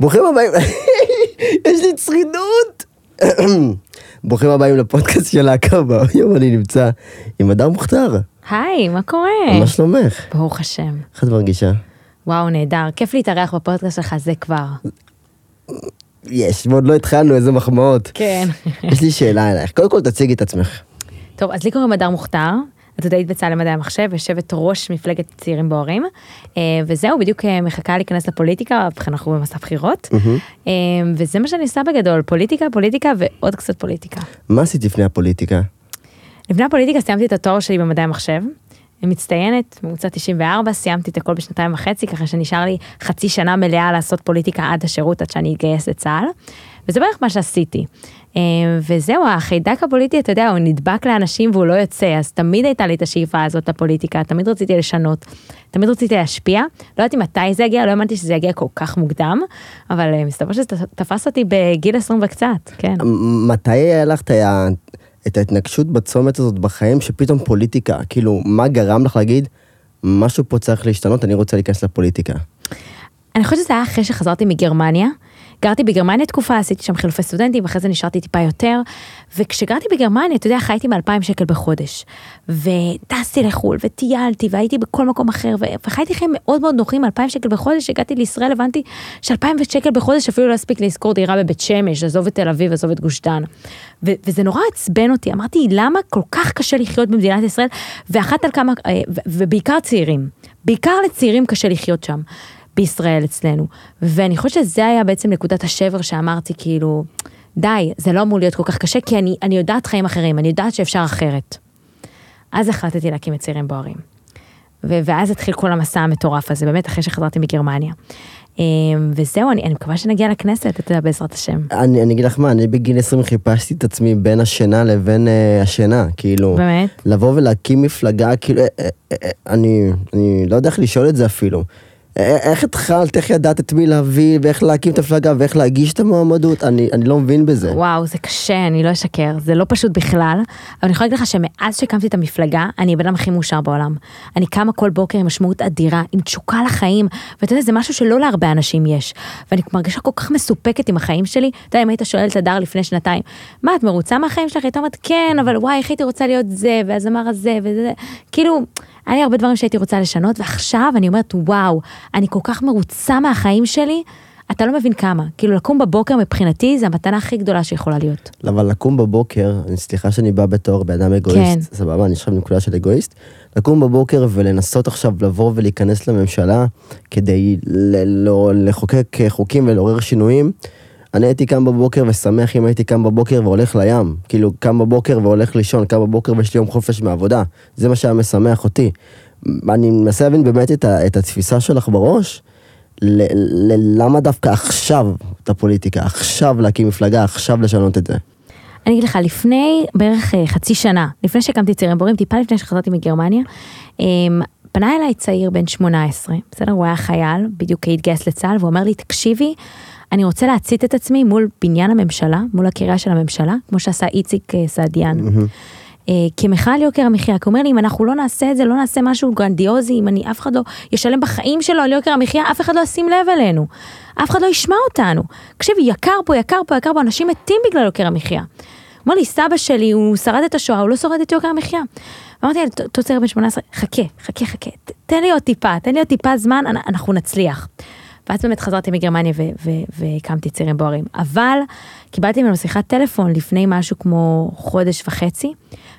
ברוכים הבאים, יש לי צרידות. ברוכים הבאים לפודקאסט של להקה, היום אני נמצא עם אדם מוכתר. היי, מה קורה? מה שלומך? ברוך השם. איך את מרגישה? וואו, נהדר. כיף להתארח בפודקאסט שלך, זה כבר. יש, ועוד לא התחלנו, איזה מחמאות. כן. יש לי שאלה אלייך, קודם כל תציגי את עצמך. טוב, אז לי קוראים הדר מוכתר, עתודאית בצה"ל למדעי המחשב, יושבת ראש מפלגת צעירים בוערים, אה, וזהו, בדיוק אה, מחכה להיכנס לפוליטיקה, ובכן אנחנו במסע בחירות, אה, וזה מה שאני עושה בגדול, פוליטיקה, פוליטיקה ועוד קצת פוליטיקה. מה עשית לפני הפוליטיקה? לפני הפוליטיקה סיימתי את התואר שלי במדעי המחשב. מצטיינת, ממוצע 94, סיימתי את הכל בשנתיים וחצי, ככה שנשאר לי חצי שנה מלאה לעשות פוליטיקה עד השירות, עד שאני אתגייס לצה"ל. וזה בערך מה שעשיתי. אה, וזהו, החיידק הפוליטי, אתה יודע, הוא נדבק לאנשים והוא לא יוצא, אז תמיד הייתה לי את השאיפה הזאת לפוליטיקה, תמיד רציתי לשנות, תמיד רציתי להשפיע. לא ידעתי מתי זה יגיע, לא האמנתי שזה יגיע כל כך מוקדם, אבל אה, מסתבר שזה תפס אותי בגיל 20 וקצת, כן. מתי היה לך את ההתנגשות בצומת הזאת בחיים, שפתאום פוליטיקה, כאילו, מה גרם לך להגיד, משהו פה צריך להשתנות, אני רוצה להיכנס לפוליטיקה. אני חושבת שזה היה אחרי שחזרתי מגרמניה. גרתי בגרמניה תקופה, עשיתי שם חילופי סטודנטים, אחרי זה נשארתי טיפה יותר. וכשגרתי בגרמניה, אתה יודע, חייתי מ-2,000 שקל בחודש. וטסתי לחו"ל, וטיילתי, והייתי בכל מקום אחר, וחייתי חיים מאוד מאוד נוחים, 2,000 שקל בחודש, הגעתי לישראל, הבנתי ש-2,000 שקל בחודש אפילו לא הספיק לשכור דירה בבית שמש, עזוב את תל אביב, עזוב את גוש דן. וזה נורא עצבן אותי, אמרתי, למה כל כך קשה לחיות במדינת ישראל, ואחת על כמה, אה, ובעיקר צעירים, בעיקר לצעירים קשה לחיות שם. בישראל אצלנו. ואני חושבת שזה היה בעצם נקודת השבר שאמרתי, כאילו, די, זה לא אמור להיות כל כך קשה, כי אני, אני יודעת חיים אחרים, אני יודעת שאפשר אחרת. אז החלטתי להקים את צעירים בוערים. ו- ואז התחיל כל המסע המטורף הזה, באמת אחרי שחזרתי מגרמניה. אמ, וזהו, אני, אני מקווה שנגיע לכנסת, אתה יודע, בעזרת השם. אני, אני אגיד לך מה, אני בגיל 20 חיפשתי את עצמי בין השינה לבין אה, השינה, כאילו, באמת? לבוא ולהקים מפלגה, כאילו, אה, אה, אה, אני, אני לא יודע איך לשאול את זה אפילו. איך התחלת, איך ידעת את מי להביא, ואיך להקים את המפלגה, ואיך להגיש את המועמדות, אני, אני לא מבין בזה. וואו, זה קשה, אני לא אשקר, זה לא פשוט בכלל, אבל אני יכולה להגיד לך שמאז שהקמתי את המפלגה, אני הבן אדם הכי מאושר בעולם. אני קמה כל בוקר עם משמעות אדירה, עם תשוקה לחיים, ואתה יודע, זה משהו שלא להרבה אנשים יש. ואני מרגישה כל כך מסופקת עם החיים שלי. אתה יודע, אם היית שואל את הדר לפני שנתיים, מה, את מרוצה מהחיים שלך? הייתה אומרת, כן, אבל וואי, איך הייתי רוצה להיות זה, והזמר הזה, וזה, כאילו, היה לי הרבה דברים שהייתי רוצה לשנות, ועכשיו אני אומרת, וואו, אני כל כך מרוצה מהחיים שלי. אתה לא מבין כמה, כאילו לקום בבוקר מבחינתי זה המתנה הכי גדולה שיכולה להיות. אבל לקום בבוקר, סליחה שאני בא בתור בן אדם אגואיסט, כן. סבבה, אני עכשיו נקודה של אגואיסט, לקום בבוקר ולנסות עכשיו לבוא ולהיכנס לממשלה כדי ל- לא, לחוקק חוקים ולעורר שינויים, אני הייתי קם בבוקר ושמח אם הייתי קם בבוקר והולך לים, כאילו קם בבוקר והולך לישון, קם בבוקר ויש לי יום חופש מעבודה, זה מה שהיה משמח אותי. אני מנסה להבין באמת את, ה- את התפיסה שלך בראש, ל- ל- למה דווקא עכשיו את הפוליטיקה, עכשיו להקים מפלגה, עכשיו לשנות את זה. אני אגיד לך, לפני בערך אה, חצי שנה, לפני שהקמתי צעירים בורים, טיפה לפני שחזרתי מגרמניה, אמ, פנה אליי צעיר בן 18, בסדר? הוא היה חייל, בדיוק התגייס לצה"ל, והוא אומר לי, תקשיבי, אני רוצה להצית את עצמי מול בניין הממשלה, מול הקריה של הממשלה, כמו שעשה איציק אה, סעדיאן. אה, כמחאה על יוקר המחיה, כי הוא אומר לי, אם אנחנו לא נעשה את זה, לא נעשה משהו גרנדיוזי, אם אני, אף אחד לא ישלם בחיים שלו על יוקר המחיה, אף אחד לא ישים לב אלינו. אף אחד לא ישמע אותנו. תקשיבי, יקר פה, יקר פה, יקר פה, אנשים מתים בגלל יוקר המחיה. אמר לי, סבא שלי, הוא שרד את השואה, הוא לא שורד את יוקר המחיה. אמרתי לו, אותו צעיר בן 18, חכה, חכה, חכה, תן לי עוד טיפה, תן לי עוד טיפה זמן, אנ- אנחנו נצליח. ואז באמת חזרתי מגרמניה והקמתי צעירים בוערים. אבל קיבלתי ממנו שיחת טלפון לפני משהו כמו חודש וחצי,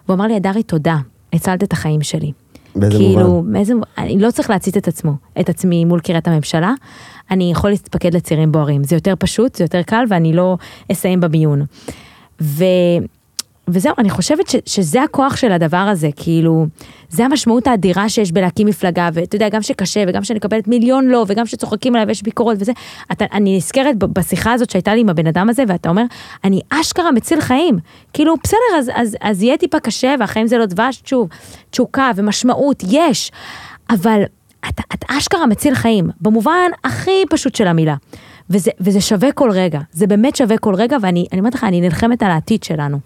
והוא אמר לי, הדרי, תודה, הצלת את החיים שלי. באיזה כאילו, מובן? מאיזה, אני לא צריך להצית את עצמו, את עצמי מול קריית הממשלה, אני יכול להתפקד לצעירים בוערים. זה יותר פשוט, זה יותר קל, ואני לא אסיים במיון. ו... וזהו, אני חושבת ש, שזה הכוח של הדבר הזה, כאילו, זה המשמעות האדירה שיש בלהקים מפלגה, ואתה יודע, גם שקשה, וגם שאני מקבלת מיליון לא, וגם שצוחקים עליי ויש ביקורות וזה, אתה, אני נזכרת בשיחה הזאת שהייתה לי עם הבן אדם הזה, ואתה אומר, אני אשכרה מציל חיים. כאילו, בסדר, אז, אז, אז יהיה טיפה קשה, והחיים זה לא דבש, שוב, תשוקה ומשמעות, יש, אבל אתה, אתה אשכרה מציל חיים, במובן הכי פשוט של המילה. וזה, וזה שווה כל רגע, זה באמת שווה כל רגע, ואני אני אומרת לך, אני נלחמת על העתיד שלנו.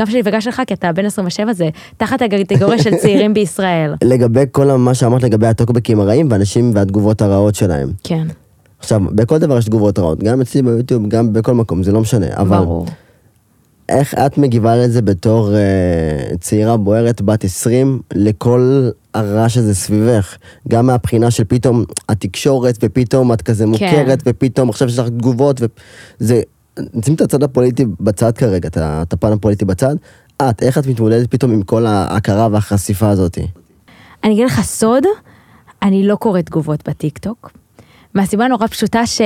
גם שלי וגם שלך, כי אתה בן 27, זה תחת הקטגוריה של צעירים בישראל. לגבי כל מה שאמרת לגבי הטוקבקים הרעים ואנשים והתגובות הרעות שלהם. כן. עכשיו, בכל דבר יש תגובות רעות, גם אצלי ביוטיוב, גם בכל מקום, זה לא משנה, אבל ברור. איך את מגיבה לזה בתור אה, צעירה בוערת בת 20 לכל הרעש הזה סביבך? גם מהבחינה של פתאום התקשורת, ופתאום את כזה מוכרת, ופתאום עכשיו יש לך תגובות, וזה... נשים את הצד הפוליטי בצד כרגע, את הפן הפוליטי בצד. את, איך את מתמודדת פתאום עם כל ההכרה והחשיפה הזאת? אני אגיד לך סוד, אני לא קוראת תגובות בטיקטוק. מהסיבה נורא פשוטה ש...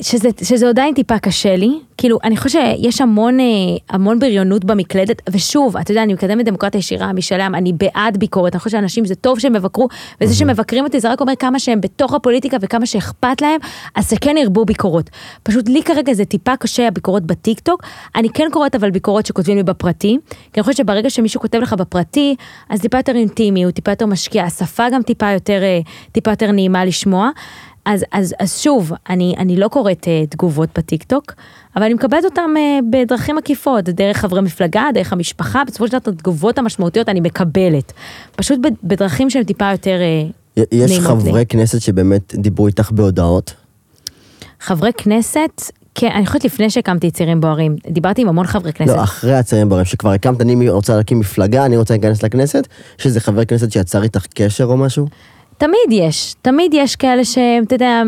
שזה, שזה עדיין טיפה קשה לי, כאילו, אני חושבת שיש המון, אה, המון בריונות במקלדת, ושוב, אתה יודע, אני מקדמת דמוקרטיה ישירה משלם, אני בעד ביקורת, אני חושבת שאנשים, זה טוב שהם יבקרו, וזה שמבקרים אותי, זה רק אומר כמה שהם בתוך הפוליטיקה וכמה שאכפת להם, אז שכן ירבו ביקורות. פשוט לי כרגע זה טיפה קשה הביקורות בטיקטוק, אני כן קוראת אבל ביקורות שכותבים לי בפרטי, כי אני חושבת שברגע שמישהו כותב לך בפרטי, אז טיפה יותר אינטימי, הוא טיפה יותר משקיע, השפה גם טיפה יותר, אה, טיפה יותר נעימה לשמוע. אז, אז, אז שוב, אני, אני לא קוראת uh, תגובות בטיקטוק, אבל אני מקבלת אותן uh, בדרכים עקיפות, דרך חברי מפלגה, דרך המשפחה, בסופו של דבר את התגובות המשמעותיות אני מקבלת. פשוט בדרכים שהן טיפה יותר uh, יש נעימות חברי לי. כנסת שבאמת דיברו איתך בהודעות? חברי כנסת, כן, אני חושבת לפני שהקמתי צעירים בוערים, דיברתי עם המון חברי כנסת. לא, אחרי הצעירים ברם, שכבר הקמת, אני רוצה להקים מפלגה, אני רוצה להיכנס לכנסת, שזה חבר כנסת שיצר איתך קשר או משהו? תמיד יש, תמיד יש כאלה שהם, אתה יודע,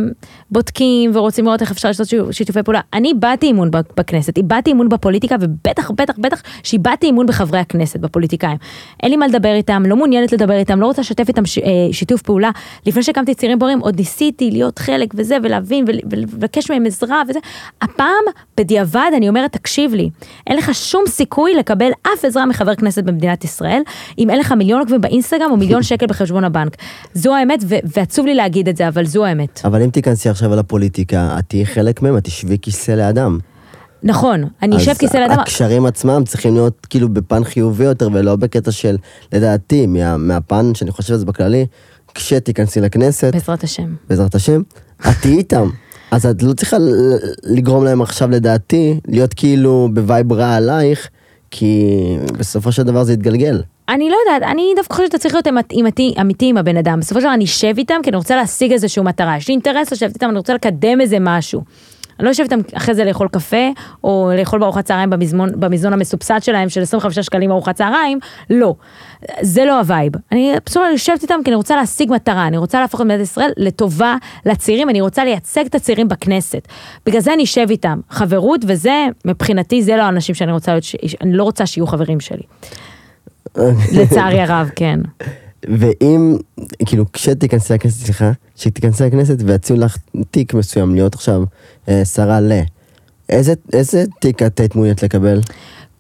בודקים ורוצים לראות איך אפשר לעשות שיתוף- שיתופי פעולה. אני איבדתי אמון בכנסת, איבדתי אמון בפוליטיקה, ובטח, בטח, בטח, שאיבדתי אמון בחברי הכנסת, בפוליטיקאים. אין לי מה לדבר איתם, לא מעוניינת לדבר איתם, לא רוצה לשתף איתם ש, אה, שיתוף פעולה. לפני שהקמתי צעירים בוערים, עוד ניסיתי להיות חלק וזה, ולהבין, ול- ולבקש מהם עזרה וזה. הפעם, בדיעבד, אני אומרת, תקשיב לי, אין לך שום סיכוי לקבל אף עזרה מחבר כנסת במדינת ישראל, אם אין לך מיליון עוקבים באינסטגרם או מיליון שקל בחשבון הבנק. זו האמת, ו- ועצוב לי להגיד את זה, אבל זו האמת. אבל אם תיכנסי עכשיו לפוליטיקה, את תהיי חלק מהם, את תשבי כיסא לידם. נכון, אני אשב כיסא אז לאדם, הקשרים עצמם צריכים להיות כאילו בפן חיובי יותר, ולא בקטע של, לדעתי, מה, מהפן שאני חושב על זה בכללי, כשתיכנסי לכנסת, בעזרת השם. בעזרת השם, את תהיי איתם. אז את לא צריכה לגרום להם עכשיו, לדעתי, להיות כאילו ב vibe רע עלייך, כי בסופו של דבר זה יתגלגל. אני לא יודעת, אני דווקא חושבת שאתה צריך להיות אמיתי, אמיתי עם הבן אדם. בסופו של דבר אני אשב איתם כי אני רוצה להשיג איזושהי מטרה. יש לי אינטרס לשבת איתם, אני רוצה לקדם איזה משהו. אני לא יושבת איתם אחרי זה לאכול קפה, או לאכול בארוחת צהריים במזמון, במזנון המסובסד שלהם של 25 שקלים ארוחת צהריים, לא. זה לא ה vibe. אני בסופו של דבר יושבת איתם כי אני רוצה להשיג מטרה, אני רוצה להפוך את מדינת ישראל לטובה לצעירים, אני רוצה לייצג את הצעירים בכנסת. בגלל זה אני אשב איתם. חברות וזה, מבחינתי זה לא האנשים שאני רוצה להיות, אני לא רוצה שיהיו חברים שלי. לצערי הרב, כן. ואם, כאילו, כשתיכנסי לכנסת, סליחה, כשתיכנסי לכנסת ויציעו לך תיק מסוים להיות עכשיו אה, שרה ל... איזה, איזה תיק את היית מעוניינת לקבל?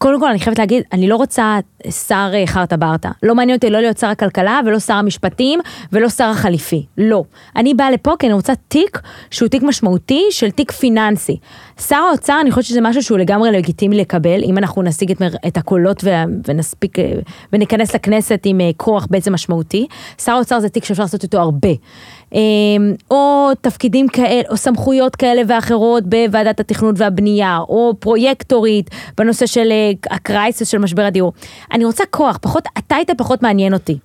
קודם כל אני חייבת להגיד, אני לא רוצה שר אה, חרטה ברטה. לא מעניין אותי לא להיות שר הכלכלה ולא שר המשפטים ולא שר החליפי. לא. אני באה לפה כי אני רוצה תיק שהוא תיק משמעותי של תיק פיננסי. שר האוצר, אני חושבת שזה משהו שהוא לגמרי לגיטימי לקבל, אם אנחנו נשיג את, מר- את הקולות ו- ונספיק אה, וניכנס לכנסת עם אה, כוח בעצם משמעותי. שר האוצר זה תיק שאפשר לעשות איתו הרבה. אה, או תפקידים כאלה, או סמכויות כאלה ואחרות בוועדת התכנון והבנייה, או פרויקטורית בנושא של אה, הקרייסס של משבר הדיור. אני רוצה כוח, פחות, הטייטל פחות מעניין אותי.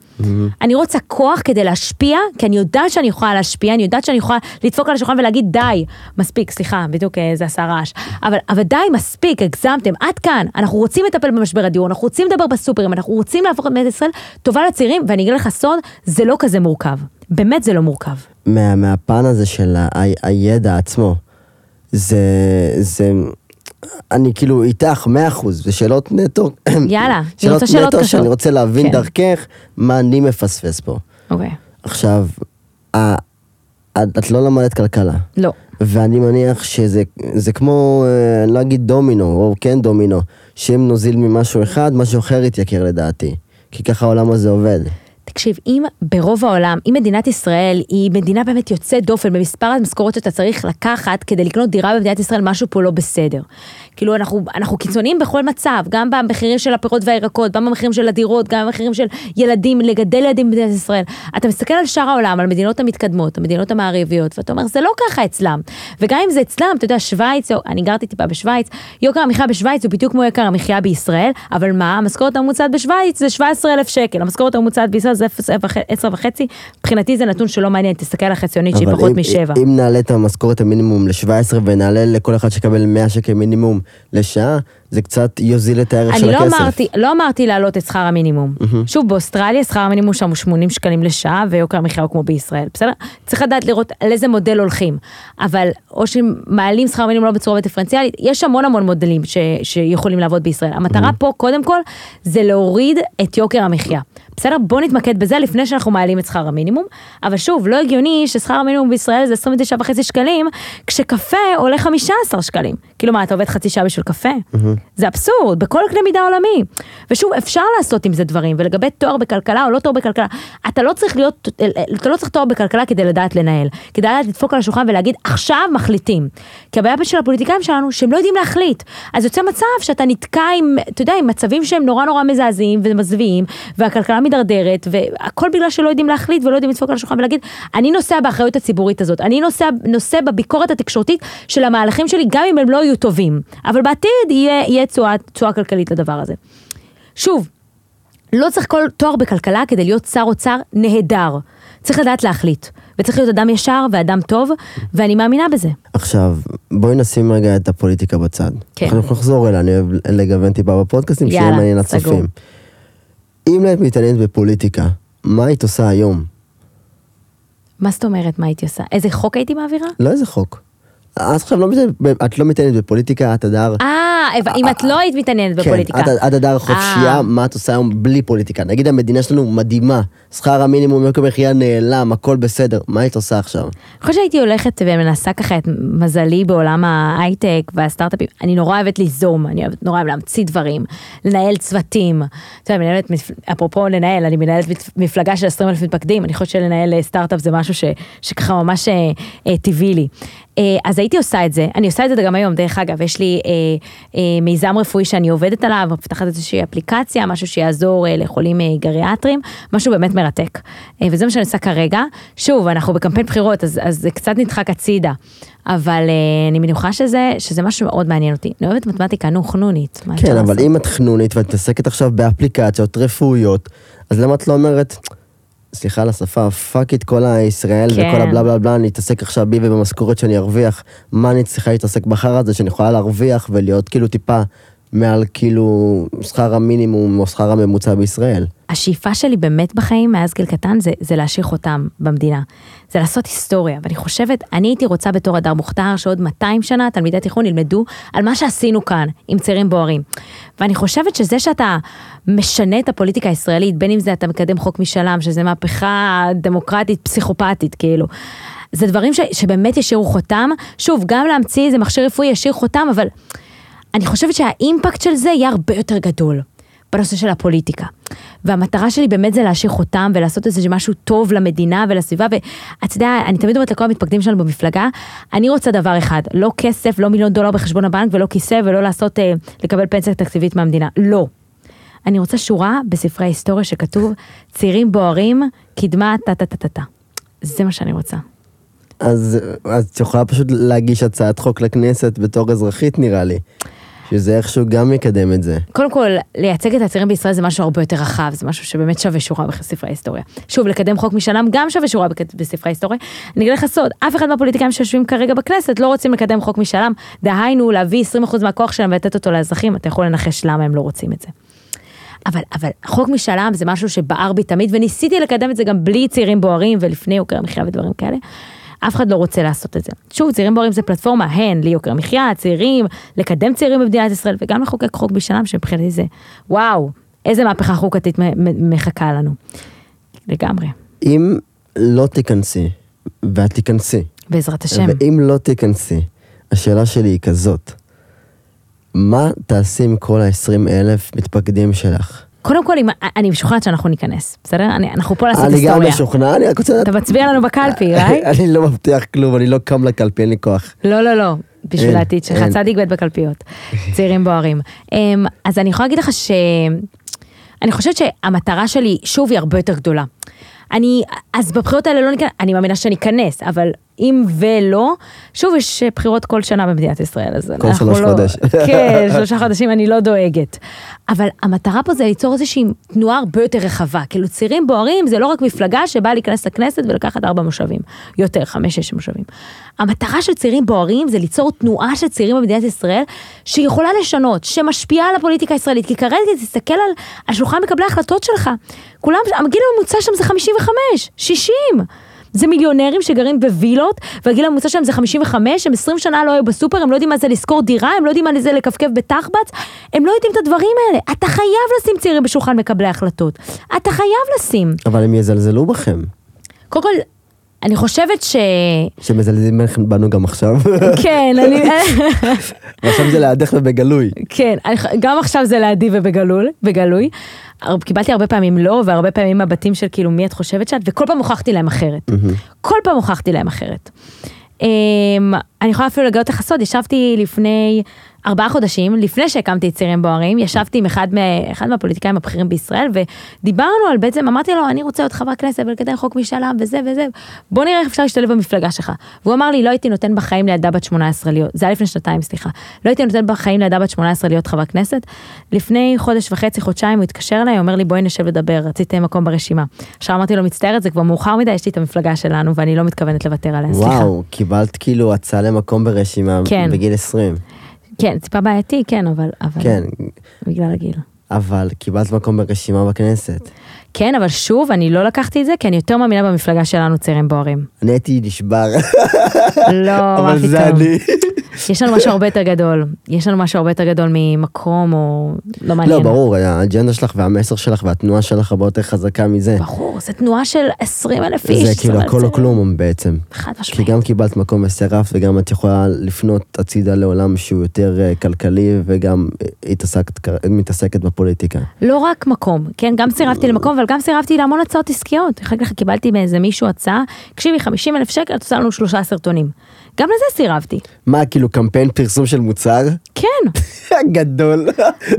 אני רוצה כוח כדי להשפיע, כי אני יודעת שאני יכולה להשפיע, אני יודעת שאני יכולה לדפוק על השולחן ולהגיד די, מספיק, סליחה, בדיוק אה, זה עשה רעש, אבל, אבל די, מספיק, הגזמתם, עד כאן, אנחנו רוצים לטפל במשבר הדיור, אנחנו רוצים לדבר בסופרים, אנחנו רוצים להפוך את מדינת ישראל טובה לצעירים, ואני אגיד לך סוד, זה לא כזה מורכב, באמת זה לא מורכב. מה, מהפן הזה של ה, ה, הידע עצמו, זה, זה, אני כאילו איתך, מאה אחוז, זה שאלות נטו, יאללה, אני רוצה שאלות קשות. שאני רוצה להבין כן. דרכך מה אני מפספס פה. אוקיי, עכשיו, ה- את את לא למדת כלכלה. לא. ואני מניח שזה זה כמו, אה, אני לא אגיד דומינו, או כן דומינו, שאם נוזיל ממשהו אחד, משהו אחר יתייקר לדעתי. כי ככה העולם הזה עובד. תקשיב, אם ברוב העולם, אם מדינת ישראל היא מדינה באמת יוצאת דופן במספר המשכורות שאתה צריך לקחת כדי לקנות דירה במדינת ישראל, משהו פה לא בסדר. כאילו אנחנו, אנחנו קיצוניים בכל מצב, גם במחירים של הפירות והירקות, גם במחירים של הדירות, גם במחירים של ילדים, לגדל ילדים במדינת ישראל. אתה מסתכל על שאר העולם, על המדינות המתקדמות, המדינות המערביות, ואתה אומר, זה לא ככה אצלם. וגם אם זה אצלם, אתה יודע, שווייץ, אני גרתי טיפה בשווייץ, יוקר המחיה בשווייץ הוא בדיוק כמו יוקר המחיה בישראל, אבל מה, המשכורת הממוצעת בשווייץ זה 17,000 שקל, המשכורת הממוצעת בישראל זה 10 וחצי, מבחינתי זה נתון שלא מעניין, תסתכל על החציונית שהיא פחות משבע. אם נעלה את המשכורת המינימום ל-17 ונעלה לכל אחד שיקבל 100 שקל מינימום לשעה, זה קצת יוזיל את הערך של אני הכסף. לא אמרתי, לא אמרתי להעלות את שכר המינימום. שוב, באוסטרליה שכר המינימום שם הוא 80 שקלים לשעה, ויוקר המחיה הוא כמו בישראל, בסדר? צריך לדעת לראות על איזה מודל הולכים. אבל, או שמעלים שכר מינימום לא בצורה דיפרנציאלית, יש המון המון מודלים ש, שיכולים לעבוד בישראל. המטרה פה, קודם כל, זה להוריד את יוקר המחיה. בסדר? בוא נתמקד בזה לפני שאנחנו מעלים את שכר המינימום. אבל שוב, לא הגיוני ששכר המינימום בישראל זה 29.5 שקלים, כשקפה עולה 15 שקלים. כאילו מה, אתה עובד חצי שעה בשביל קפה? זה אבסורד, בכל קנה מידה עולמי. ושוב, אפשר לעשות עם זה דברים, ולגבי תואר בכלכלה או לא תואר בכלכלה, אתה לא צריך להיות, אתה לא צריך תואר בכלכלה כדי לדעת לנהל. כדי לדעת לדפוק על השולחן ולהגיד, עכשיו מחליטים. כי הבעיה של הפוליטיקאים שלנו, שהם לא יודעים להחליט. אז יוצא מצב שאתה נתקע עם, אתה יודע, עם מצבים שהם נורא נורא מזעזעים ומזוויעים, והכלכלה מידרדרת, והכל בגלל שלא יודעים להחליט ולא יודעים לדפוק על השולחן ולהגיד, אני נוסע באחריות הציבורית הזאת, אני נוסע, נושא בביקורת התקשורתית של המהלכים שלי, גם אם הם לא יהיו טובים. אבל בעתיד יהיה, תשואה, כלכלית לדבר הזה. שוב, לא צריך כל תואר בכלכלה כדי להיות שר אוצר נהדר. צריך לדעת להחליט, וצריך להיות אדם ישר ואדם טוב, ואני מאמינה בזה. עכשיו, בואי נשים רגע את הפוליטיקה בצד. כן. אנחנו נחזור אליה, אני אוהב לגוון טיפה בפודקאסטים, שיהיה מעניין סגור. לצופים. אם היית מתעניינת בפוליטיקה, מה היית עושה היום? מה זאת אומרת, מה הייתי עושה? איזה חוק הייתי מעבירה? לא איזה חוק. את עכשיו לא מתעניינת, את לא מתעניינת בפוליטיקה, את הדר. אה, אם את לא היית מתעניינת בפוליטיקה. כן, את, הדר חופשייה, אה. מה את עושה היום בלי פוליטיקה? נגיד המדינה שלנו מדהימה, שכר המינימום, יוקר מחיה נעלם, הכל בסדר, מה היית עושה עכשיו? אני חושבת שהייתי הולכת ומנסה ככה את מזלי בעולם ההייטק והסטארט-אפים. אני נורא אוהבת ליזום, אני אוהבת- נורא אוהבת להמציא דברים, לנהל צוותים. אתה יודע, מנהלת, אפרופו לנהל, אני מנהלת מפ- מפלגה של 20 אלף מתפקדים, אני חושבת שלנהל אה, סטארט-אפ זה משהו שככה ממש אה, טבעי לי. אה, אז הייתי עושה את זה, אני עושה את זה גם היום, דרך אגב, יש לי אה, אה, מיזם רפואי שאני עובדת עליו, מפתחת איזושהי אפליקציה, משהו שיעזור אה, לחולים אה, גריאטריים, משהו באמת מרתק. אה, וזה מה שאני עושה כרגע. שוב, אנחנו בקמפיין בחירות, אז, אז זה קצת נדחק הצידה, אבל אה, אני מניחה שזה, שזה משהו מאוד מעניין אותי. אני אוהבת מתמטיקה, נו, חנונית. כן, אבל לעשות? אם את חנונית ואת מתעסקת עכשיו באפליקציות רפואיות, אז למה את לא אומרת, סליחה על השפה, fuck את כל הישראל כן. וכל ה blah blah blah, אני אתעסק עכשיו בי ובמשכורת שאני ארוויח, מה אני צריכה להתעסק בחרא הזה שאני יכולה להרוויח ולהיות כאילו טיפה מעל כאילו שכר המינימום או שכר הממוצע בישראל. השאיפה שלי באמת בחיים מאז גיל קטן זה, זה להשאיר חותם במדינה. זה לעשות היסטוריה, ואני חושבת, אני הייתי רוצה בתור הדר מוכתר שעוד 200 שנה תלמידי תיכון ילמדו על מה שעשינו כאן עם צעירים בוערים. ואני חושבת שזה שאתה משנה את הפוליטיקה הישראלית, בין אם זה אתה מקדם חוק משאלם, שזה מהפכה דמוקרטית פסיכופתית כאילו. זה דברים ש, שבאמת ישאירו חותם. שוב, גם להמציא איזה מכשיר רפואי ישאיר חותם, אבל אני חושבת שהאימפקט של זה יהיה הרבה יותר גדול בנושא של הפוליטיקה. והמטרה שלי באמת זה להשאיר חותם ולעשות איזה משהו טוב למדינה ולסביבה, ואתה יודע, אני תמיד אומרת לכל המתפקדים שלנו במפלגה, אני רוצה דבר אחד, לא כסף, לא מיליון דולר בחשבון הבנק ולא כיסא ולא לעשות, אה, לקבל פנסיה תקציבית מהמדינה, לא. אני רוצה שורה בספרי ההיסטוריה שכתוב, צעירים בוערים, קדמה, טה טה. זה מה שאני רוצה. אז, אז את יכולה פשוט להגיש הצעת חוק לכנסת בתור אזרחית נראה לי, שזה איכשהו גם יקדם את זה. קודם כל, לייצג את הצעירים בישראל זה משהו הרבה יותר רחב, זה משהו שבאמת שווה שורה בספרי ההיסטוריה. שוב, לקדם חוק משאלם גם שווה שורה בספרי ההיסטוריה. אני אגיד לך סוד, אף אחד מהפוליטיקאים שיושבים כרגע בכנסת לא רוצים לקדם חוק משאלם, דהיינו להביא 20% מהכוח שלהם ולתת אותו לאזרחים, אתה יכול לנחש למה הם לא רוצים את זה. אבל, אבל חוק משאלם זה משהו שבער בי תמיד, וניסיתי לקדם את זה גם בלי צעירים בוערים ולפני יוקר המחיה ודברים כאלה. אף אחד לא רוצה לעשות את זה. שוב, צעירים בוערים זה פלטפורמה, הן ליוקר המחיה, צעירים, לקדם צעירים במדינת ישראל, וגם לחוקק חוק משאלם, שמבחינתי זה, וואו, איזה מהפכה חוקתית מחכה לנו. לגמרי, אם לא תיכנסי, ואת תיכנסי, בעזרת השם. ואם לא תיכנסי, השאלה שלי היא כזאת, מה תעשי עם כל ה-20 אלף מתפקדים שלך? קודם כל, אני משוכנעת שאנחנו ניכנס, בסדר? אני- אנחנו פה לעשות אני גם היסטוריה. משוכנע, אני רק רוצה לדעת... אתה מצביע לנו בקלפי, right? אני לא מבטיח כלום, אני לא קם לקלפי, אין לי כוח. לא, לא, לא, בשביל העתיד שלך. צדיק ב' בקלפיות, צעירים בוערים. אמ, אז אני יכולה להגיד לך ש... אני חושבת שהמטרה שלי, שוב, היא הרבה יותר גדולה. אני, אז בבחירות האלה לא ניכנס, אני מאמינה שאני אכנס, אבל אם ולא, שוב, יש בחירות כל שנה במדינת ישראל, אז כל שלוש לא... חודש. כן, שלושה חודשים אני לא דואגת. אבל המטרה פה זה ליצור איזושהי תנועה הרבה יותר רחבה. כאילו צעירים בוערים זה לא רק מפלגה שבאה להיכנס לכנסת ולקחת ארבע מושבים. יותר, חמש, שש מושבים. המטרה של צעירים בוערים זה ליצור תנועה של צעירים במדינת ישראל שיכולה לשנות, שמשפיעה על הפוליטיקה הישראלית. כי כרגע תסתכל על, על שולחן מקבלי ההחלטות שלך. כולם, הגיל הממוצע שם זה 55, 60. זה מיליונרים שגרים בווילות, והגיל הממוצע שלהם זה 55, הם 20 שנה לא היו בסופר, הם לא יודעים מה זה לשכור דירה, הם לא יודעים מה זה לכפכף בתחבץ, הם לא יודעים את הדברים האלה. אתה חייב לשים צעירים בשולחן מקבלי החלטות. אתה חייב לשים. אבל הם יזלזלו בכם. קודם כל, אני חושבת ש... שמזלזלים בנו גם עכשיו. כן, אני... ועכשיו זה לידך ובגלוי. כן, גם עכשיו זה לידי ובגלוי. קיבלתי הרבה פעמים לא, והרבה פעמים מבטים של כאילו מי את חושבת שאת, וכל פעם הוכחתי להם אחרת. כל פעם הוכחתי להם אחרת. אמ, אני יכולה אפילו לגלות לך סוד, ישבתי לפני ארבעה חודשים, לפני שהקמתי את צעירים בוערים, ישבתי עם אחד, אחד מהפוליטיקאים הבכירים בישראל, ודיברנו על בעצם, אמרתי לו, אני רוצה להיות חבר כנסת ולקדם חוק משאל עם וזה וזה, בוא נראה איך אפשר להשתלב במפלגה שלך. והוא אמר לי, לא הייתי נותן בחיים לילדה בת 18 להיות, זה היה לפני שנתיים, סליחה, לא הייתי נותן בחיים לילדה בת 18 להיות חבר כנסת. לפני חודש וחצי, חודשיים, הוא התקשר אליי, הוא אומר לי, בואי נשב לדבר, רציתי מקום ברשימה. עכשיו אמרתי לו, מצטערת, זה כבר מאוחר מדי, יש לי את המפלגה שלנו, ואני לא מתכוונת לוותר עליה, סליחה. וואו, קיבלת כאילו הצעה למקום ברשימה כן. בגיל 20. כן, טיפה בעייתי, כן, אבל... אבל כן. בגלל הגיל. אבל קיבלת מקום ברשימה בכנסת. כן, אבל שוב, אני לא לקחתי את זה, כי אני יותר מאמינה במפלגה שלנו, צעירים בוערים. אני הייתי נשבר. לא, מה פתאום. אבל זה אני. יש לנו משהו הרבה יותר גדול. יש לנו משהו הרבה יותר גדול ממקום או לא מעניין. לא, ברור, האג'נדה שלך והמסר שלך והתנועה שלך הרבה יותר חזקה מזה. ברור, זו תנועה של 20 אלף איש. זה כאילו הכל או כלום בעצם. חד משמעית. כי גם קיבלת מקום וסירפת וגם את יכולה לפנות הצידה לעולם שהוא יותר אה, כלכלי וגם אה, מתעסקת בפוליטיקה. לא רק מקום, כן, גם סירבתי למקום, אבל גם סירבתי להמון הצעות עסקיות. אחר כך קיבלתי מאיזה מישהו הצעה, תקשיבי, 50 אלף שקל, את עושה לנו שלושה סרטונים. גם לזה סירבתי. מה, כאילו קמפיין פרסום של מוצר? כן. גדול.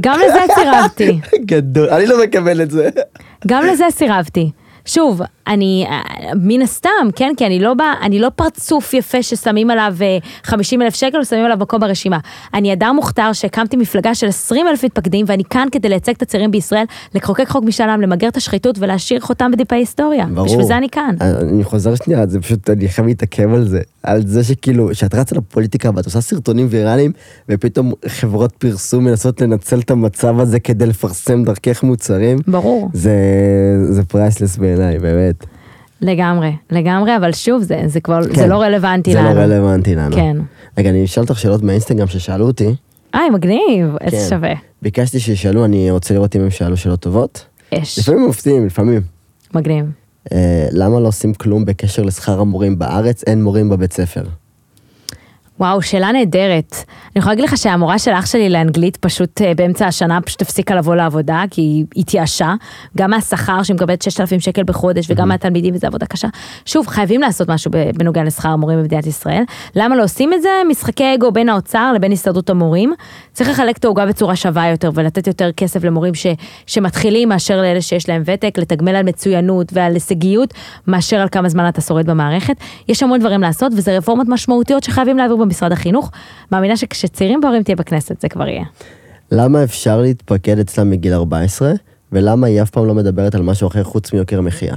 גם לזה סירבתי. גדול, אני לא מקבל את זה. גם לזה סירבתי. שוב, אני, מן הסתם, כן, כי אני לא בא, אני לא פרצוף יפה ששמים עליו 50 אה, אלף שקל ושמים עליו מקום ברשימה. אני הדר מוכתר שהקמתי מפלגה של 20 אלף מתפקדים, ואני כאן כדי לייצג את הצעירים בישראל, לחוקק חוק משאל עם, למגר את השחיתות ולהשאיר חותם בדפי ההיסטוריה. ברור. בשביל זה אני כאן. אני חוזר שנייה, זה פשוט, אני חייב להתעכב על זה. על זה שכאילו, שאת רצה לפוליטיקה ואת עושה סרטונים ויראליים, ופתאום חברות פרסום מנסות לנצל את המצב הזה כדי לפרסם דרכך מוצרים. ברור. זה, זה priceless בעיניי, באמת. לגמרי, לגמרי, אבל שוב, זה, זה כבר, כן, זה לא רלוונטי זה לנו. זה לא רלוונטי לנו. כן. רגע, אני אשאל אותך שאלות מהאינסטגרם ששאלו אותי. אה, מגניב, איזה כן. שווה. ביקשתי שישאלו, אני רוצה לראות אם הם שאלו שאלות טובות. אש. לפעמים מופתעים, לפעמים. מגניב. אה, למה לא עושים כלום בקשר לשכר המורים בארץ? אין מורים בבית ספר. וואו, שאלה נהדרת. אני יכולה להגיד לך שהמורה של אח שלי לאנגלית פשוט אה, באמצע השנה פשוט הפסיקה לבוא לעבודה, כי היא התייאשה, גם מהשכר שהיא מקבלת 6,000 שקל בחודש, וגם מהתלמידים, וזו עבודה קשה. שוב, חייבים לעשות משהו בנוגע לשכר המורים במדינת ישראל. למה לא עושים את זה? משחקי אגו בין האוצר לבין הסתדרות המורים. צריך לחלק את העוגה בצורה שווה יותר, ולתת יותר כסף למורים ש, שמתחילים, מאשר לאלה שיש להם ותק, לתגמל על מצוינות ועל הישגיות, מאשר על כמה זמן אתה שורד במערכת. יש המון דברים לעשות, וזה רפורמות משמעותיות שחייבים להעביר במשרד החינוך. מאמינה שכשצעירים בהורים תהיה בכנסת, זה כבר יהיה. למה אפשר להתפקד אצלה מגיל 14, ולמה היא אף פעם לא מדברת על משהו אחר חוץ מיוקר מחיה?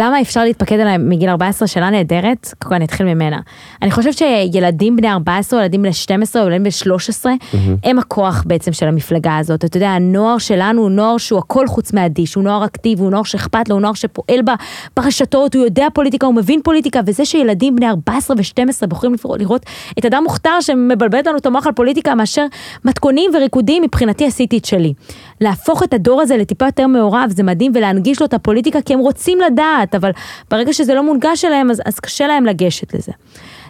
למה אפשר להתפקד עליי מגיל 14? שאלה נהדרת, קודם כל אני אתחיל ממנה. אני חושבת שילדים בני 14, ילדים בני 12, ילדים בני 13, mm-hmm. הם הכוח בעצם של המפלגה הזאת. אתה יודע, הנוער שלנו הוא נוער שהוא הכל חוץ מאדיש, הוא נוער אקטיבי, הוא נוער שאכפת לו, הוא נוער שפועל בה ברשתות, הוא יודע פוליטיקה, הוא מבין פוליטיקה, וזה שילדים בני 14 ו-12 בוחרים לראות את אדם מוכתר שמבלבל לנו את המוח על פוליטיקה מאשר מתכונים וריקודים, מבחינתי עשיתי את שלי. להפוך את הדור הזה לטיפה יותר מעורב, זה מדהים, ולהנגיש לו את הפוליטיקה, כי הם רוצים לדעת, אבל ברגע שזה לא מונגש אליהם, אז, אז קשה להם לגשת לזה.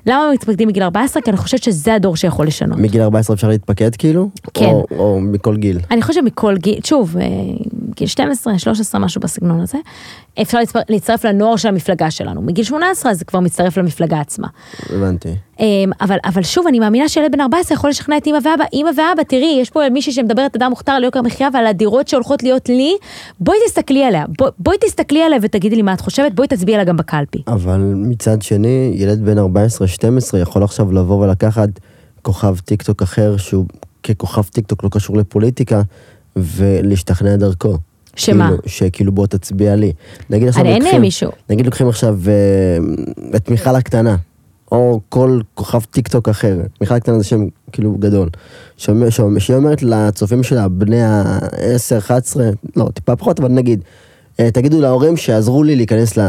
למה הם מתפקדים מגיל 14? כי אני חושבת שזה הדור שיכול לשנות. מגיל 14 אפשר להתפקד כאילו? כן. או, או מכל גיל? אני חושבת שמכל גיל, שוב, אה, גיל 12, 13, משהו בסגנון הזה. אפשר להצטרף לנוער של המפלגה שלנו. מגיל 18 זה כבר מצטרף למפלגה עצמה. הבנתי. אמ, אבל, אבל שוב, אני מאמינה שילד בן 14 יכול לשכנע את אמא ואבא. אמא ואבא, תראי, יש פה מישהי שמדברת הדר מוכתר על יוקר מחיה ועל הדירות שהולכות להיות לי, בואי תסתכלי עליה. בוא, בואי תסתכלי עליה ותגידי לי מה את חושבת, בואי תצביעי עליה גם בקלפי. אבל מצד שני, ילד בן 14-12 יכול עכשיו לבוא ולקחת כוכב טיק טוק אחר שהוא ככוכב טיק טוק לא קשור לפוליטיקה. ולהשתכנע דרכו. שמה? כאילו, שכאילו בוא תצביע לי. נגיד עכשיו לוקחים-. נגיד לוקחים עכשיו אה, את מיכל הקטנה, או כל כוכב טיק טוק אחר, מיכל הקטנה זה שם כאילו גדול, שהיא אומרת לצופים שלה, בני ה-10, 11, לא, טיפה פחות, אבל נגיד, אה, תגידו להורים שיעזרו לי להיכנס ל...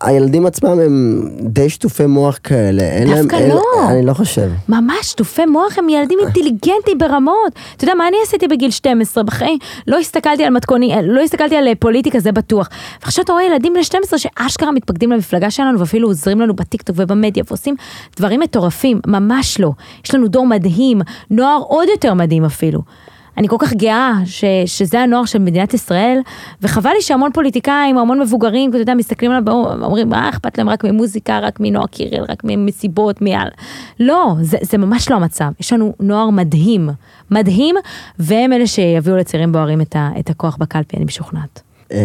הילדים עצמם הם די שטופי מוח כאלה, אין להם... דווקא אין- לא. אני לא חושב. ממש שטופי מוח הם ילדים אינטליגנטים ברמות. אתה יודע מה אני עשיתי בגיל 12 בחיים? לא הסתכלתי על מתכוני, לא הסתכלתי על אה, פוליטיקה, זה בטוח. ועכשיו אתה רואה ילדים בני 12 שאשכרה מתפקדים למפלגה שלנו ואפילו עוזרים לנו בטיקטוק ובמדיה ועושים דברים מטורפים, ממש לא. יש לנו דור מדהים, נוער עוד יותר מדהים אפילו. אני כל כך גאה ש, שזה הנוער של מדינת ישראל, וחבל לי שהמון פוליטיקאים, המון מבוגרים, אתה יודע, מסתכלים עליו, אומרים, מה אכפת להם רק ממוזיקה, רק מנועה קירל, רק ממסיבות, מעל. לא, זה, זה ממש לא המצב. יש לנו נוער מדהים, מדהים, והם אלה שיביאו לצעירים בוערים את, ה, את הכוח בקלפי, אני משוכנעת. אמ,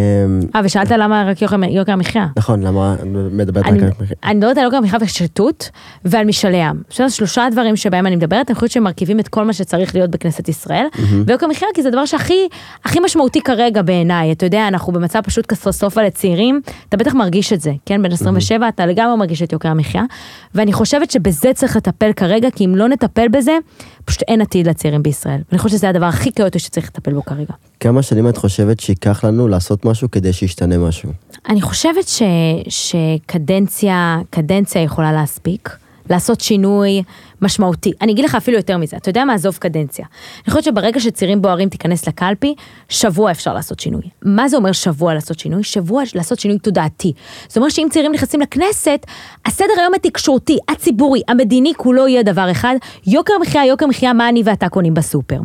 אה, ושאלת למה רק יוקר, יוקר המחיה. נכון, למה מדברת רק על... אני מדברת על יוקר המחיה ושחיתות ועל משאלי עם. שלושה דברים שבהם אני מדברת, אני חושבת שהם מרכיבים את כל מה שצריך להיות בכנסת ישראל. ויוקר מחיה כי זה הדבר שהכי הכי משמעותי כרגע בעיניי. אתה יודע, אנחנו במצב פשוט קטסטרופה לצעירים, אתה בטח מרגיש את זה, כן? בן 27 אתה לגמרי מרגיש את יוקר המחיה. ואני חושבת שבזה צריך לטפל כרגע, כי אם לא נטפל בזה, פשוט אין עתיד לצעירים בישראל. ואני חושבת שזה הדבר הכי כאוטי שצריך לטפל בו כרגע. כמה שנים את חושבת שייקח לנו לעשות משהו כדי שישתנה משהו? אני חושבת ש, שקדנציה, קדנציה יכולה להספיק, לעשות שינוי משמעותי. אני אגיד לך אפילו יותר מזה, אתה יודע מה, עזוב קדנציה. אני חושבת שברגע שצעירים בוערים תיכנס לקלפי, שבוע אפשר לעשות שינוי. מה זה אומר שבוע לעשות שינוי? שבוע לעשות שינוי תודעתי. זאת אומרת שאם צעירים נכנסים לכנסת, הסדר היום התקשורתי, הציבורי, המדיני, כולו יהיה דבר אחד, יוקר מחיה, יוקר מחיה, מה אני ואתה קונים בסופר.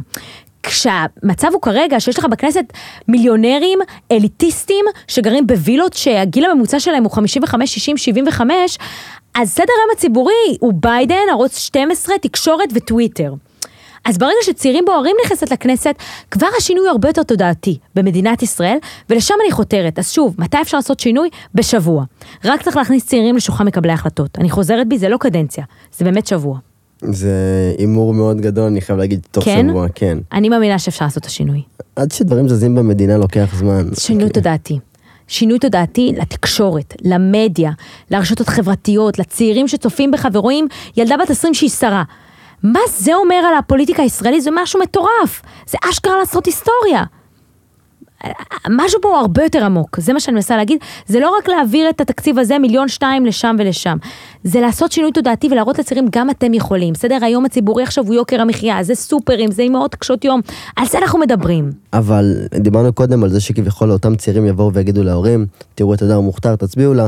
כשהמצב הוא כרגע שיש לך בכנסת מיליונרים אליטיסטים שגרים בווילות שהגיל הממוצע שלהם הוא 55, 60, 75, אז סדר היום הציבורי הוא ביידן, ערוץ 12, תקשורת וטוויטר. אז ברגע שצעירים בוערים נכנסת לכנסת, כבר השינוי הרבה יותר תודעתי במדינת ישראל, ולשם אני חותרת. אז שוב, מתי אפשר לעשות שינוי? בשבוע. רק צריך להכניס צעירים לשולחן מקבלי ההחלטות. אני חוזרת בי, זה לא קדנציה, זה באמת שבוע. זה הימור מאוד גדול, אני חייב להגיד, תוך כן? שבוע, כן. אני מאמינה שאפשר לעשות את השינוי. עד שדברים זזים במדינה לוקח זמן. שינוי כן. תודעתי. שינוי תודעתי לתקשורת, למדיה, לרשתות חברתיות, לצעירים שצופים בך ורואים ילדה בת 20 שהיא שרה. מה זה אומר על הפוליטיקה הישראלית? זה משהו מטורף. זה אשכרה לעשות היסטוריה. משהו פה הוא הרבה יותר עמוק, זה מה שאני מנסה להגיד, זה לא רק להעביר את התקציב הזה מיליון שתיים לשם ולשם, זה לעשות שינוי תודעתי ולהראות לצעירים גם אתם יכולים, סדר היום הציבורי עכשיו הוא יוקר המחיה, זה סופרים, זה אימהות קשות יום, על זה אנחנו מדברים. אבל דיברנו קודם על זה שכביכול אותם צעירים יבואו ויגידו להורים, תראו את הדר מוכתר, תצביעו לה.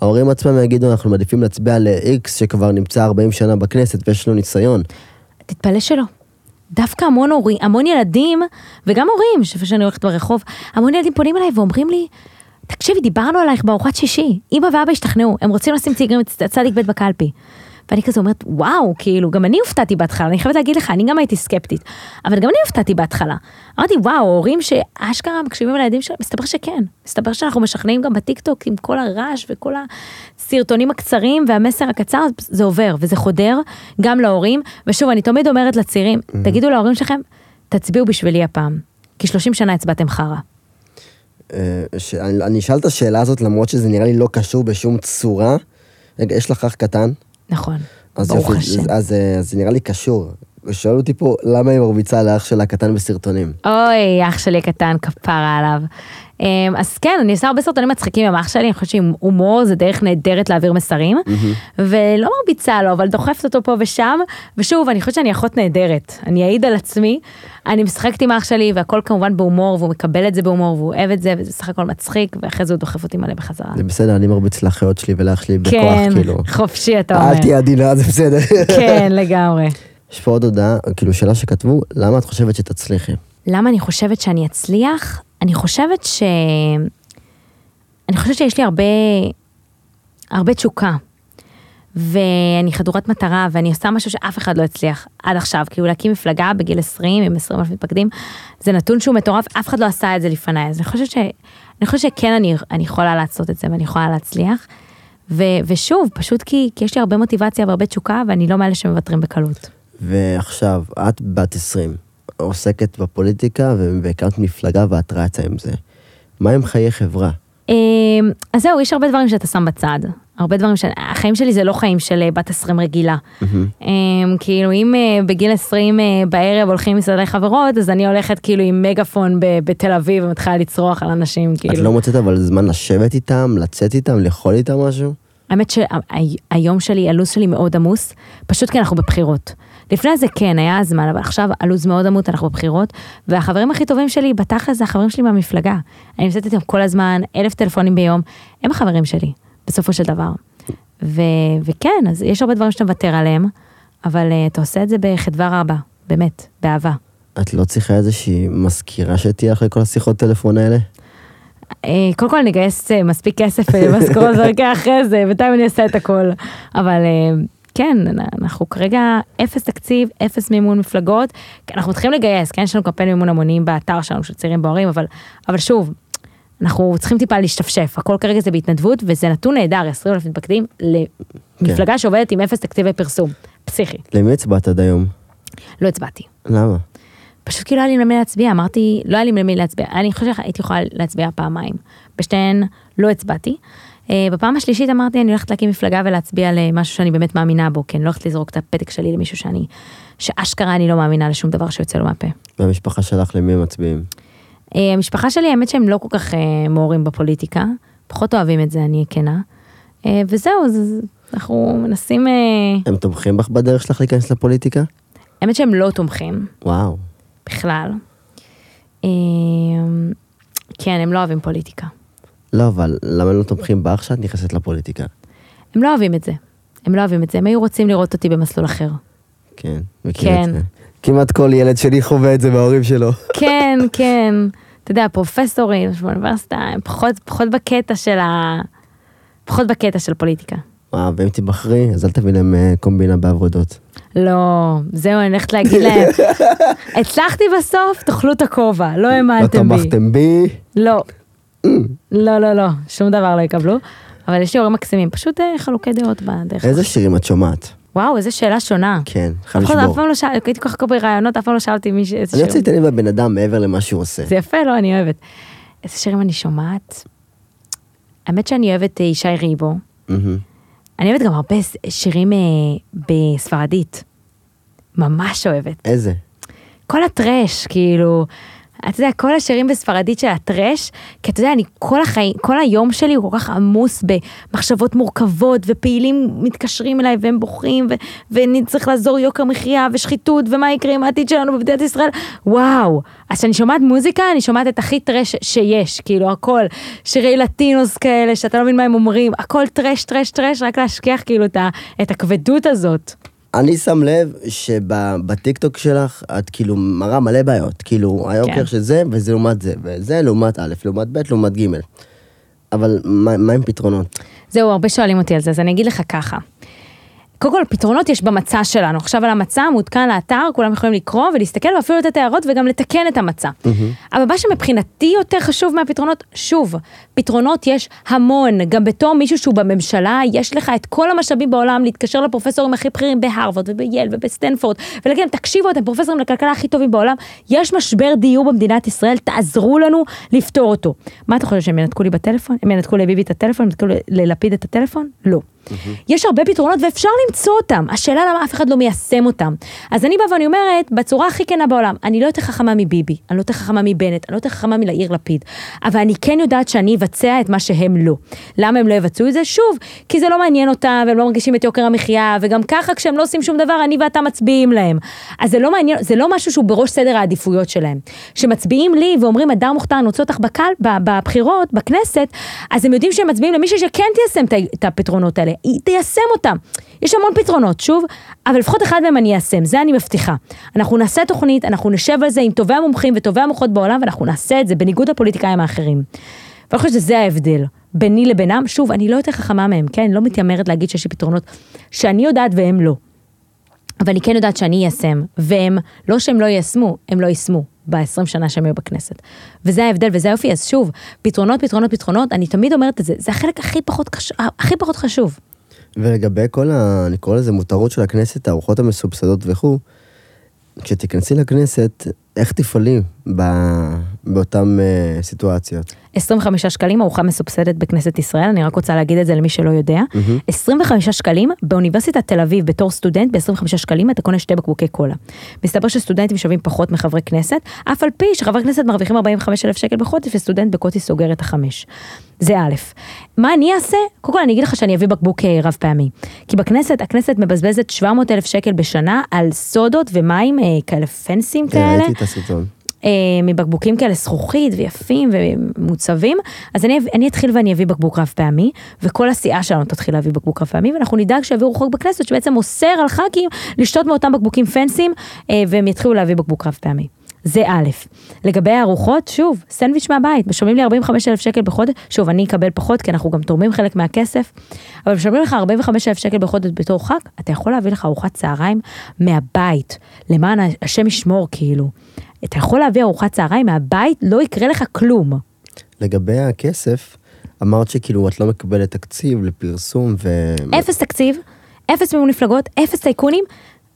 ההורים עצמם יגידו, אנחנו מעדיפים להצביע ל-X שכבר נמצא 40 שנה בכנסת ויש לו ניסיון. תתפלא שלא. דווקא המון הורים, המון ילדים, וגם הורים, שאיפה שאני הולכת ברחוב, המון ילדים פונים אליי ואומרים לי, תקשיבי, דיברנו עלייך בארוחת שישי, אמא ואבא השתכנעו, הם רוצים לשים צדיק ב' בקלפי. ואני כזה אומרת, וואו, כאילו, גם אני הופתעתי בהתחלה, אני חייבת להגיד לך, אני גם הייתי סקפטית, אבל גם אני הופתעתי בהתחלה. אמרתי, וואו, הורים שאשכרה מקשיבים לילדים שלהם, מסתבר שכן. מסתבר שאנחנו משכנעים גם בטיקטוק עם כל הרעש וכל הסרטונים הקצרים והמסר הקצר, זה עובר וזה חודר גם להורים. ושוב, אני תמיד אומרת לצעירים, תגידו להורים שלכם, תצביעו בשבילי הפעם, כי 30 שנה הצבעתם חרא. אה, ש- אני אשאל את השאלה הזאת למרות שזה נראה לי לא קשור בשום צורה. רגע, יש לך אח קטן? נכון, אז ברוך יופי, השם. אז, אה, אז זה נראה לי קשור. שואל אותי פה, למה היא מרביצה לאח שלה קטן בסרטונים? אוי, אח שלי הקטן, כפרה עליו. אמ, אז כן, אני עושה הרבה סרטונים מצחיקים עם אח שלי, אני חושבת שהומור זה דרך נהדרת להעביר מסרים, ולא מרביצה לו, אבל דוחפת אותו פה ושם, ושוב, אני חושבת שאני אחות נהדרת, אני אעיד על עצמי, אני משחקת עם אח שלי, והכל כמובן בהומור, והוא מקבל את זה בהומור, והוא אוהב את זה, וזה סך הכל מצחיק, ואחרי זה הוא דוחף אותי מלא בחזרה. זה בסדר, אני מרביץ לאחיות שלי ולאח שלי בכוח, כן, כאילו. חופשי אתה אומר. אל תהיה עדינה, זה בסדר. כן, לגמרי. יש פה עוד הודעה, כאילו שאלה שכתבו, למה את חושבת שתצליחי? למה אני חושבת שאני אצליח? אני חושבת ש... אני חושבת שיש לי הרבה, הרבה תשוקה. ואני חדורת מטרה, ואני עושה משהו שאף אחד לא הצליח עד עכשיו. כאילו להקים מפלגה בגיל 20 עם 20 אלף מתפקדים, זה נתון שהוא מטורף, אף אחד לא עשה את זה לפניי. אז אני חושבת, ש... אני חושבת שכן אני, אני יכולה לעשות את זה ואני יכולה להצליח. ו... ושוב, פשוט כי, כי יש לי הרבה מוטיבציה והרבה תשוקה, ואני לא מאלה שמוותרים בקלות. ועכשיו, את בת 20, עוסקת בפוליטיקה והקמת מפלגה ואת רצה עם זה. מה עם חיי חברה? אמ, אז זהו, יש הרבה דברים שאתה שם בצד. הרבה דברים ש... החיים שלי זה לא חיים של אה, בת 20 רגילה. אמ, כאילו אם אה, בגיל 20 אה, בערב הולכים מסעדי חברות, אז אני הולכת כאילו עם מגאפון בתל אביב ומתחילה לצרוח על אנשים, את כאילו. לא מוצאת אבל זמן לשבת איתם, לצאת איתם, לאכול איתם משהו? האמת שהיום שלי, הלו"ז שלי מאוד עמוס, פשוט כי אנחנו בבחירות. לפני זה כן, היה זמן, אבל עכשיו הלו"ז מאוד עמוס, אנחנו בבחירות, והחברים הכי טובים שלי, בתכל'ס זה החברים שלי מהמפלגה. אני נמצאת איתם כל הזמן, אלף טלפונים ביום, הם החברים שלי, בסופו של דבר. ו- וכן, אז יש הרבה דברים שאתה מוותר עליהם, אבל uh, אתה עושה את זה בחדווה רבה, באמת, באהבה. את לא צריכה איזושהי מזכירה שתהיה אחרי כל השיחות טלפון האלה? אה, קודם כל נגייס אה, מספיק כסף אה, משכורות ורקע אחרי זה, בינתיים אני אעשה את הכל. אבל כן, אנחנו כרגע אפס תקציב, אפס מימון מפלגות, אנחנו מתחילים לגייס, כן, יש לנו קמפיין מימון המונים באתר שלנו של צעירים בוערים, אבל, אבל שוב, אנחנו צריכים טיפה להשתפשף, הכל כרגע זה בהתנדבות, וזה נתון נהדר, 20 אלף מתפקדים למפלגה שעובדת עם אפס תקציבי פרסום, פסיכי. למי הצבעת עד היום? לא הצבעתי. למה? פשוט כי לא היה לי למי להצביע, אמרתי, לא היה לי למי להצביע, אני חושבת שהייתי יכולה להצביע פעמיים. בשתיהן לא הצבעתי. אה, בפעם השלישית אמרתי, אני הולכת להקים מפלגה ולהצביע למשהו שאני באמת מאמינה בו, כי אני לא הולכת לזרוק את הפתק שלי למישהו שאני, שאשכרה אני לא מאמינה לשום דבר שיוצא לו מהפה. והמשפחה שלך למי הם מצביעים? אה, המשפחה שלי, האמת שהם לא כל כך אה, מעורים בפוליטיקה, פחות אוהבים את זה, אני כנה. וזהו, אז אנחנו מנסים, הם תומכים בך בדרך שלך להיכנס לפוליטיקה? האמת שהם לא תומכים. וואו. בכלל. כן, הם לא אוהבים פוליטיקה. לא, אבל למה לא תומכים בך שאת נכנסת לפוליטיקה? הם לא אוהבים את זה. הם לא אוהבים את זה, הם היו רוצים לראות אותי במסלול אחר. כן, מכיר כן. את זה. כמעט כל ילד שלי חווה את זה מההורים שלו. כן, כן. אתה יודע, פרופסורים באוניברסיטה, הם פחות, פחות בקטע של ה... פחות בקטע של פוליטיקה. וואו, ואם תיבחרי, אז אל תביא להם אה, קומבינה בעבודות. לא, זהו, אני הולכת להגיד להם, הצלחתי בסוף, תאכלו את הכובע, לא לא האמנתם בי. תמכתם בי. לא. לא, לא, לא, שום דבר לא יקבלו. אבל יש לי הורים מקסימים, פשוט אה, חלוקי דעות בדרך. איזה שירים את שומעת? וואו, איזה שאלה שונה. כן, חייב אף אחד אף לשבור. פעם לא שאל, הייתי כל כך הרבה רעיונות, אף פעם לא שאלתי מי ש... אני. רוצה להתעניין בבן אדם מעבר למה שהוא עושה. זה יפה, לא, אני אוהבת. איזה שירים אני שומעת? האמת שאני אוהבת אה, ישי ריבו. אני אוהבת גם הרבה שירים אה, בספרדית. ממש אוהבת. איזה? כל הטרש, כאילו, אתה יודע, כל השירים בספרדית של הטרש, כי אתה יודע, אני כל החיים, כל היום שלי הוא כל כך עמוס במחשבות מורכבות, ופעילים מתקשרים אליי והם בוכים, ו- ואני צריך לעזור יוקר מחיה ושחיתות, ומה יקרה עם העתיד שלנו במדינת ישראל, וואו. אז כשאני שומעת מוזיקה, אני שומעת את הכי טרש שיש, כאילו הכל, שירי לטינוס כאלה, שאתה לא מבין מה הם אומרים, הכל טרש, טרש, טרש, רק להשכיח כאילו את, הכבדות הזאת. אני שם לב שבטיקטוק שלך את כאילו מראה מלא בעיות. כאילו, היוקר כן. של זה, וזה לעומת זה, וזה לעומת א', לעומת ב', לעומת ג'. אבל מה מה עם פתרונות? זהו, הרבה שואלים אותי על זה, אז אני אגיד לך ככה. קודם כל, פתרונות יש במצע שלנו. עכשיו על המצע מעודכן לאתר, כולם יכולים לקרוא ולהסתכל ואפילו לתת הערות וגם לתקן את המצע. אבל מה שמבחינתי יותר חשוב מהפתרונות, שוב, פתרונות יש המון. גם בתור מישהו שהוא בממשלה, יש לך את כל המשאבים בעולם להתקשר לפרופסורים הכי בכירים בהרווארד ובייל ובסטנפורד, ולהגיד להם, תקשיבו, אתם פרופסורים לכלכלה הכי טובים בעולם, יש משבר דיור במדינת ישראל, תעזרו לנו לפתור אותו. מה אתה חושב, שהם ינתקו לי בטלפון? הם ינתקו לביבי את הטלפון? הם ינתקו ל- ללפיד את הטלפון? לא. יש הרבה פתרונות ואפשר למצוא אותם, השאלה למה אף אחד לא מיישם אותם. אז אני באה ואני אומרת, בצורה הכי כנה בעולם, אני לא יותר חכמה מביבי, אני לא יותר חכמה מבנט, אני לא יותר חכמה מלעיר לפיד, אבל אני כן יודעת שאני אבצע את מה שהם לא. למה הם לא יבצעו את זה? שוב, כי זה לא מעניין אותם, והם לא מרגישים את יוקר המחיה, וגם ככה כשהם לא עושים שום דבר, אני ואתה מצביעים להם. אז זה לא מעניין, זה לא משהו שהוא בראש סדר העדיפויות שלהם. כשמצביעים לי ואומרים, הדר מוכתר, אני רוצה אותך בקל, בבחירות, בכנסת, אז הם יודעים שהם מצביעים למישהו שכן תיישם את הפתרונות האלה, היא תיישם אותם. יש המון פתרונות, שוב, אבל לפחות אחד מהם אני איישם, זה אני מבטיחה. אנחנו נעשה תוכנית, אנחנו נשב על זה עם טובי המומחים וטובי המוחות בעולם, ואנחנו נעשה את זה בניגוד לפוליטיקאים האחרים. ואני חושבת שזה ההבדל ביני לבינם. שוב, אני לא יותר חכמה מהם, כן? אני לא מתיימרת להגיד שיש לי פתרונות שאני יודעת והם לא. אבל אני כן יודעת שאני איישם, והם, לא שהם לא יישמו, הם לא יישמו ב-20 שנה שהם היו בכנסת. וזה ההבדל וזה היופי, אז שוב, פתרונות, פתרונות, פתרונות, אני תמיד אומרת את זה, זה החלק הכי פחות, חש... הכי פחות חשוב. ולגבי כל ה... אני קורא לזה מותרות של הכנסת, הארוחות המסובסדות וכו', כשתיכנסי לכנסת, איך תפעלי ב- באותן אה, סיטואציות? 25 שקלים ארוחה מסובסדת בכנסת ישראל, אני רק רוצה להגיד את זה למי שלא יודע. 25 שקלים באוניברסיטת תל אביב בתור סטודנט, ב-25 שקלים אתה קונה שתי בקבוקי קולה. מסתבר שסטודנטים שווים פחות מחברי כנסת, אף על פי שחברי כנסת מרוויחים 45 אלף שקל בחודש וסטודנט בקוטי סוגר את החמש. זה א', מה אני אעשה? קודם כל אני אגיד לך שאני אביא בקבוק אה, רב פעמי. כי בכנסת, הכנסת מבזבזת 700 אלף שקל בשנה על סודות ומים אה, כאלה פנסים כאלה. ראיתי את הסרטון. אה, מבקבוקים כאלה זכוכית ויפים ומוצבים, אז אני, אני אתחיל ואני אביא בקבוק רב פעמי, וכל הסיעה שלנו תתחיל להביא בקבוק רב פעמי, ואנחנו נדאג שיעבירו חוק בכנסת שבעצם אוסר על ח"כים לשתות מאותם בקבוקים פנסים, אה, והם יתחילו להביא בקבוק רב פעמי. זה א', לגבי הארוחות, שוב, סנדוויץ' מהבית, משלמים לי 45 אלף שקל בחודש, שוב, אני אקבל פחות, כי אנחנו גם תורמים חלק מהכסף, אבל משלמים לך 45 אלף שקל בחודש בתור ח"כ, אתה יכול להביא לך ארוחת צהריים מהבית, למען השם ישמור, כאילו. אתה יכול להביא ארוחת צהריים מהבית, לא יקרה לך כלום. לגבי הכסף, אמרת שכאילו את לא מקבלת תקציב לפרסום ו... אפס תקציב, אפס מימון מפלגות, אפס טייקונים,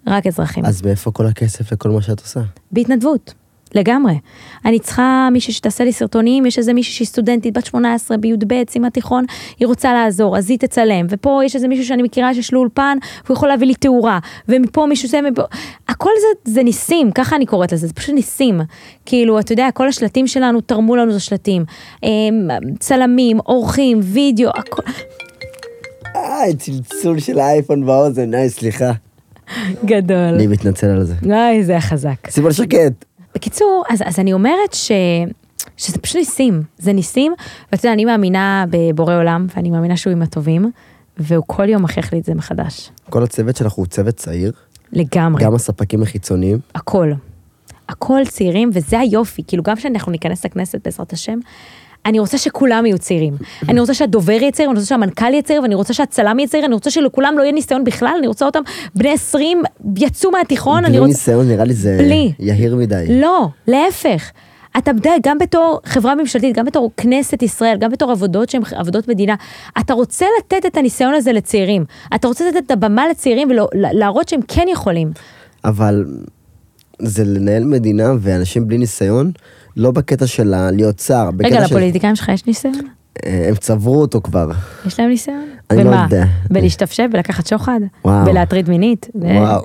רק אזרחים. אז מאיפה כל הכסף לכל מה שאת עושה? בהתנדבות, לגמרי. אני צריכה מישהי שתעשה לי סרטונים, יש איזה מישהי שהיא סטודנטית בת 18 בי"ב, סיימה תיכון, היא רוצה לעזור, אז היא תצלם, ופה יש איזה מישהו שאני מכירה שיש לו אולפן, והוא יכול להביא לי תאורה, ומפה מישהו זה, מפה, הכל זה, זה ניסים, ככה אני קוראת לזה, זה פשוט ניסים. כאילו, אתה יודע, כל השלטים שלנו תרמו לנו את השלטים. אמ, צלמים, אורחים, וידאו, הכל, אה, צלצול של האייפון באוזן, היי, סליחה. גדול. אני מתנצל על זה. אוי, זה היה חזק. על שקט. בקיצור, אז, אז אני אומרת ש, שזה פשוט ניסים, זה ניסים, ואתה יודע, אני מאמינה בבורא עולם, ואני מאמינה שהוא עם הטובים, והוא כל יום מכריח לי את זה מחדש. כל הצוות שלך הוא צוות צעיר, לגמרי, גם הספקים החיצוניים. הכל. הכל צעירים, וזה היופי, כאילו גם כשאנחנו ניכנס לכנסת בעזרת השם, אני רוצה שכולם יהיו צעירים. אני רוצה שהדובר יהיה צעיר, אני רוצה שהמנכ"ל יהיה צעיר, ואני רוצה שהצלם יהיה צעיר, אני רוצה שלכולם לא יהיה ניסיון בכלל, אני רוצה אותם בני 20, יצאו מהתיכון, אני בלי רוצה... ניסיון נראה לי זה בלי. יהיר מדי. לא, להפך. אתה יודע, גם בתור חברה ממשלתית, גם בתור כנסת ישראל, גם בתור עבודות שהן עבודות מדינה, אתה רוצה לתת את הניסיון הזה לצעירים. אתה רוצה לתת את הבמה לצעירים ולהראות שהם כן יכולים. אבל זה לנהל מדינה ואנשים בלי ניסיון, לא בקטע של להיות שר. בקטע רגע, של- לפוליטיקאים שלך יש ניסיון? אה, הם צברו אותו כבר. יש להם ניסיון? אני לא במה? יודע. בלהשתפשף, בלקחת שוחד? וואו. בלהטריד מינית? וואו.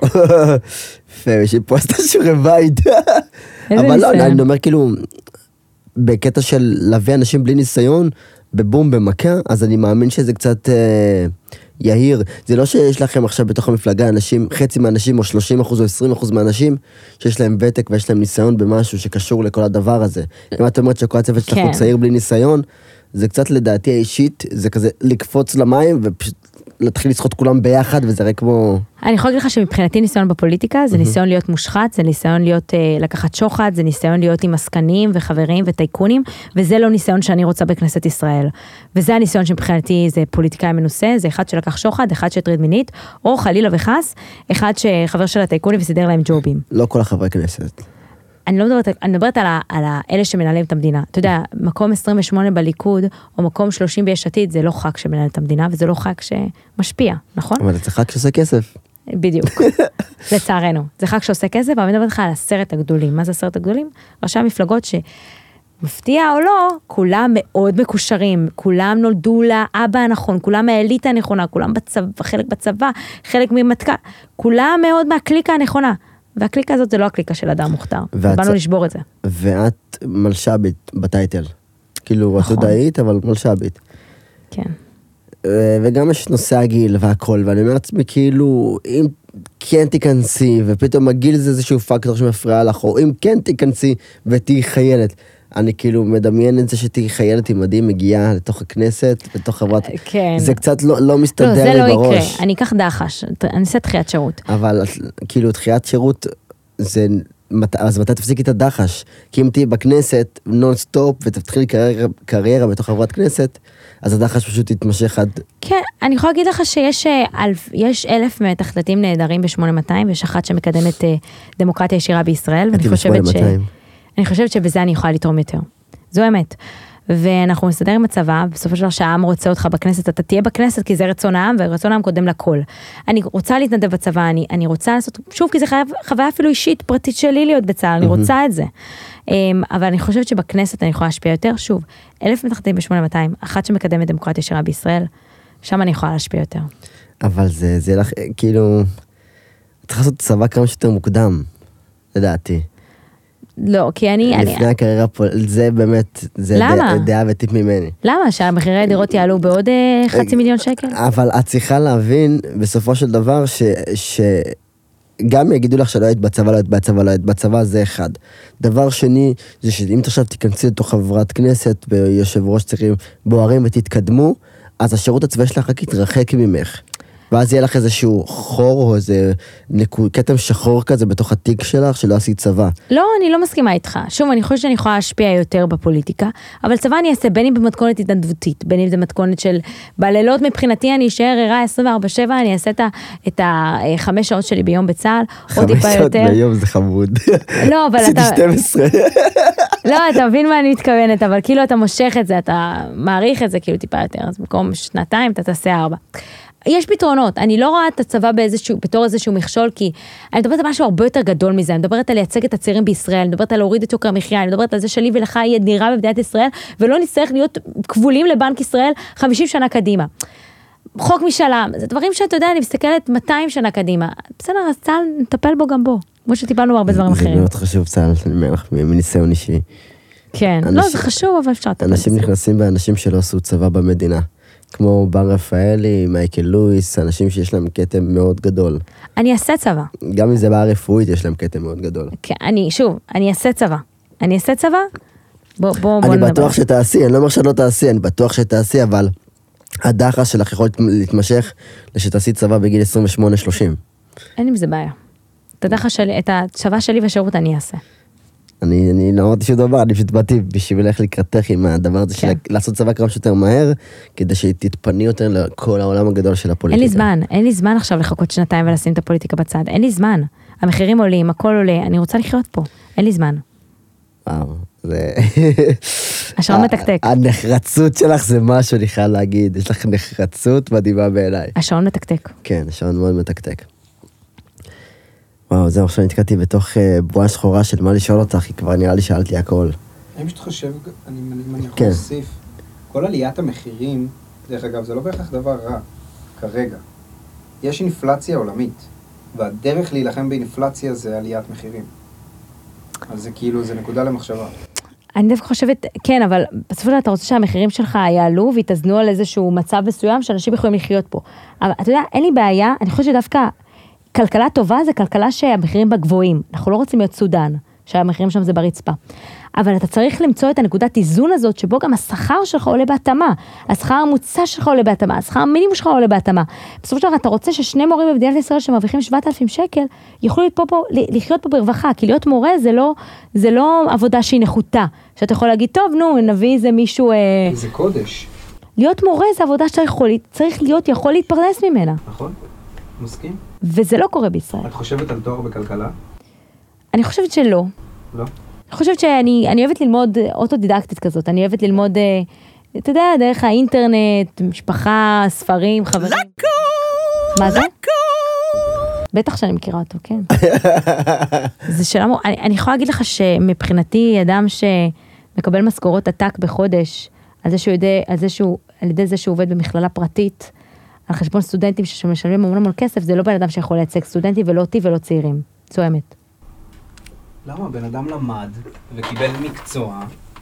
יפה, יש לי פה עשתה שיעורי בית. אבל לא? אני אומר כאילו, בקטע של להביא אנשים בלי ניסיון, בבום, במכה, אז אני מאמין שזה קצת אה, יהיר. זה לא שיש לכם עכשיו בתוך המפלגה אנשים, חצי מהאנשים או 30 אחוז או 20 אחוז מהאנשים, שיש להם ותק ויש להם ניסיון במשהו שקשור לכל הדבר הזה. אם את אומרת שכל הצוות שלך הוא כן. צעיר בלי ניסיון, זה קצת לדעתי האישית, זה כזה לקפוץ למים ופשוט להתחיל לשחות כולם ביחד וזה הרי כמו... אני יכולה להגיד לך שמבחינתי ניסיון בפוליטיקה זה ניסיון להיות מושחת, זה ניסיון להיות אה, לקחת שוחד, זה ניסיון להיות עם עסקנים וחברים וטייקונים, וזה לא ניסיון שאני רוצה בכנסת ישראל. וזה הניסיון שמבחינתי זה פוליטיקאי מנוסה, זה אחד שלקח שוחד, אחד שהטריד מינית, או חלילה וחס, אחד שחבר של הטייקונים וסידר להם ג'ובים. לא כל החברי כנסת. אני לא מדברת, אני מדברת על, ה, על אלה שמנהלים את המדינה. אתה יודע, מקום 28 בליכוד, או מקום 30 ביש עתיד, זה לא ח"כ שמנהל את המדינה, וזה לא ח"כ שמשפיע, נכון? אבל אצלך כשעושה כסף. בדיוק, לצערנו. זה ח"כ שעושה כסף, אבל אני מדברת איתך על עשרת הגדולים. מה זה עשרת הגדולים? ראשי המפלגות שמפתיע או לא, כולם מאוד מקושרים, כולם נולדו לאבא הנכון, כולם מהאליטה הנכונה, כולם בצבא, חלק בצבא, חלק ממטכ"ל, כולם מאוד מהקליקה הנכונה. והקליקה הזאת זה לא הקליקה של אדם מוכתר, והצ- באנו לשבור את זה. ואת מלש"בית בטייטל. כאילו, את נכון. יודעית, אבל מלש"בית. כן. וגם יש נושא הגיל והכל, ואני אומר לעצמי, כאילו, אם כן תיכנסי, ופתאום הגיל זה איזשהו פקטור שמפריע לך, או אם כן תיכנסי ותהיי חיילת. אני כאילו מדמיין את זה שתהיי חיילת עם מדים, מגיעה לתוך הכנסת, לתוך חברת... כן. זה קצת לא, לא לא, מסתדר זה לי לא יקרה, בראש. אני אקח דחש, אני אעשה דחיית שירות. אבל כאילו דחיית שירות זה מת- אז מתי תפסיקי את הדחש? כי אם תהיי בכנסת נון סטופ ותתחילי קריירה, קריירה בתוך חברת כנסת, אז הדחש פשוט יתמשך עד... כן, אני יכולה להגיד לך שיש אה, אלף, יש אלף מתכנתים נהדרים ב-8200, ויש אחת שמקדמת אה, דמוקרטיה ישירה בישראל, ואני חושבת ש... ב-8200. אני חושבת שבזה אני יכולה לתרום יותר. זו האמת. ואנחנו נסתדר עם הצבא, בסופו של דבר שהעם רוצה אותך בכנסת, אתה תהיה בכנסת כי זה רצון העם, ורצון העם קודם לכל. אני רוצה להתנדב בצבא, אני, אני רוצה לעשות, שוב, כי זה חייב, חוויה אפילו אישית, פרטית שלי להיות בצה"ל, אני רוצה את זה. אמ, אבל אני חושבת שבכנסת אני יכולה להשפיע יותר, שוב, אלף מתחתים ב-8200, אחת שמקדמת דמוקרטיה ישירה בישראל, שם אני יכולה להשפיע יותר. אבל זה, זה לך, כאילו, צריך לעשות צבא כמה שיותר מוקדם, לדעתי. לא, כי אני... אני לפני הקריירה פה, זה באמת, זה למה? דעה- וטיפ ממני. למה? שהמחירי הדירות יעלו בעוד אה, חצי מיליון שקל? אבל את צריכה להבין, בסופו של דבר, ש... ש... גם יגידו לך שלא היית בצבא, לא היית בצבא, לא היית בצבא, זה אחד. דבר שני, זה שאם עכשיו תיכנסי לתוך חברת כנסת ויושב ראש צריכים בוערים ותתקדמו, אז השירות הצבאי שלך רק יתרחק ממך. ואז יהיה לך איזשהו חור או איזה נקו... כתם שחור כזה בתוך התיק שלך שלא עשית צבא. לא, אני לא מסכימה איתך. שוב, אני חושבת שאני יכולה להשפיע יותר בפוליטיקה, אבל צבא אני אעשה בין אם במתכונת התנדבותית, בין אם זה מתכונת של בלילות מבחינתי אני אשאר ערה 24/7, אני אעשה את החמש שעות שלי ביום בצה"ל, או טיפה חמש שעות יותר. ביום זה חמוד. לא, אבל עשיתי אתה... 12. לא, אתה מבין מה אני מתכוונת, אבל כאילו אתה מושך את זה, אתה מעריך את זה כאילו טיפה יותר, אז במקום שנתיים אתה תעשה ארבע. יש פתרונות, אני לא רואה את הצבא באיזשהו, בתור איזשהו מכשול, כי אני מדברת על משהו הרבה יותר גדול מזה, אני מדברת על לייצג את הצעירים בישראל, אני מדברת על להוריד את יוקר המחיה, אני מדברת על זה שלי ולך יהיה דירה במדינת ישראל, ולא נצטרך להיות כבולים לבנק ישראל 50 שנה קדימה. חוק משאל עם, זה דברים שאתה יודע, אני מסתכלת 200 שנה קדימה. בסדר, אז צה"ל, נטפל בו גם בו, כמו שטיפלנו בהרבה דברים זה אחרים. מאוד חשוב צה"ל, אני אומר לך, מניסיון אישי. כן, לא, אנשים- זה חשוב, אבל אפשר לטפל אנשים בזה. נכנסים באנשים שלא עשו צבא במדינה. כמו בר רפאלי, מייקל לואיס, אנשים שיש להם כתם מאוד גדול. אני אעשה צבא. גם אם זה בעיה רפואית, יש להם כתם מאוד גדול. כן, אני, שוב, אני אעשה צבא. אני אעשה צבא? בוא, בוא, בוא אני נדבר. בטוח שתעשי, אני לא אומר שלא תעשי, אני בטוח שתעשי, אבל הדחס שלך יכול להתמשך לשתעשי צבא בגיל 28-30. אין עם זה בעיה. את הדחה שלי, את הצבא שלי והשירות אני אעשה. אני, אני לא אמרתי שום דבר, אני פשוט באתי בשביל ללכת לקראתך עם הדבר הזה של כן. לעשות צבא כמה שיותר מהר, כדי שתתפני יותר לכל העולם הגדול של אין הפוליטיקה. לי זמן, אין לי זמן עכשיו לחכות שנתיים ולשים את הפוליטיקה בצד. אין לי זמן. המחירים עולים, הכל עולה, אני רוצה לחיות פה. אין לי זמן. וואו, זה... השעון מתקתק. הנחרצות שלך זה משהו, אני חייב להגיד. יש לך נחרצות מדהימה בעיניי. השעון מתקתק. כן, השעון מאוד מתקתק. וואו, זהו, עכשיו נתקעתי בתוך אה, בועה שחורה של מה לשאול אותך, כי כבר נראה לי שאלתי הכל. אני פשוט חושב, אני, אם אני יכול כן. להוסיף, כל עליית המחירים, דרך אגב, זה לא בהכרח דבר רע, כרגע. יש אינפלציה עולמית, והדרך להילחם באינפלציה זה עליית מחירים. אז זה כאילו, זה נקודה למחשבה. אני דווקא חושבת, כן, אבל בסופו של דבר אתה רוצה שהמחירים שלך יעלו ויתאזנו על איזשהו מצב מסוים שאנשים יכולים לחיות פה. אבל אתה יודע, אין לי בעיה, אני חושבת שדווקא כלכלה טובה זה כלכלה שהמחירים בה גבוהים. אנחנו לא רוצים להיות סודאן, שהמחירים שם זה ברצפה. אבל אתה צריך למצוא את הנקודת איזון הזאת, שבו גם השכר שלך עולה בהתאמה. השכר הממוצע שלך עולה בהתאמה, השכר המינימום שלך עולה בהתאמה. בסופו של דבר אתה רוצה ששני מורים במדינת ישראל שמרוויחים 7,000 שקל, יוכלו פה, פה, לחיות פה ברווחה, כי להיות מורה זה לא, זה לא עבודה שהיא נחותה. שאתה יכול להגיד, טוב, נו, נביא איזה מישהו... אה... זה קודש, להיות מורה זה עבודה שאתה יכול, צריך להיות יכול להתפרנס ממנה, נכון? מסכים? וזה לא קורה בישראל. את חושבת על תואר בכלכלה? אני חושבת שלא. לא. אני חושבת שאני אני אוהבת ללמוד אוטודידקטית כזאת, אני אוהבת ללמוד, אה, אתה יודע, דרך האינטרנט, משפחה, ספרים, חברים. מה זה? בטח שאני מכירה אותו, כן. זה שאלה, מאוד- אני, אני יכולה להגיד לך שמבחינתי אדם שמקבל משכורות עתק בחודש, על זה שהוא יודע, על זה שהוא, על ידי זה שהוא עובד במכללה פרטית, על חשבון סטודנטים שמשלמים המון המון כסף, זה לא בן אדם שיכול לייצג סטודנטים ולא אותי ולא צעירים. זו האמת. למה? בן אדם למד וקיבל מקצוע,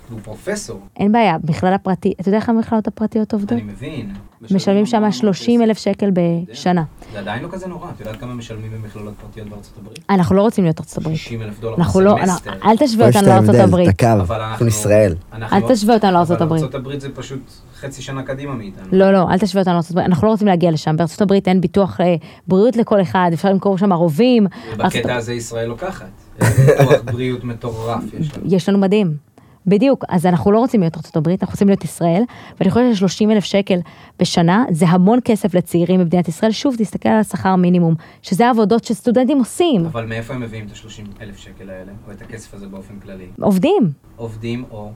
והוא פרופסור. אין בעיה, מכללה פרטית, אתה יודע איך המכללות הפרטיות עובדות? אני מבין. משלמים שם המון 30 כסף. אלף שקל בשנה. זה עדיין לא כזה נורא, את יודעת כמה משלמים במכללות פרטיות בארצות הברית? אנחנו לא רוצים להיות ארצות הברית. 60 אלף דולר אנחנו לא, בסמסטר. אנחנו- אל תשווה יש את אותנו לארצות ההבדל, הברית. את הקו, אבל אנחנו ישראל. אל תשווה אותנו לארצות הברית. אבל ארצות הברית זה פשוט חצי שנה קדימה מאיתנו. לא, לא, אל תשווה אותנו לארצות הברית, אנחנו לא רוצים להגיע לשם. בארצות הברית אין ביטוח אה, בריאות לכל אחד, אפשר למכור שם רובים. ארצות- ובקטע הזה ישראל לוקחת. ביטוח בריאות מטורף יש לנו. יש לנו מדהים. בדיוק, אז אנחנו לא רוצים להיות הברית, אנחנו רוצים להיות ישראל, ואני חושבת ש-30 אלף שקל בשנה זה המון כסף לצעירים במדינת ישראל. שוב, תסתכל על השכר המינימום, שזה העבודות שסטודנטים עושים, אבל מאיפה הם מביאים את ה-30 אלף שקל האלה, או את הכסף הזה באופן כללי? עובדים. עובדים או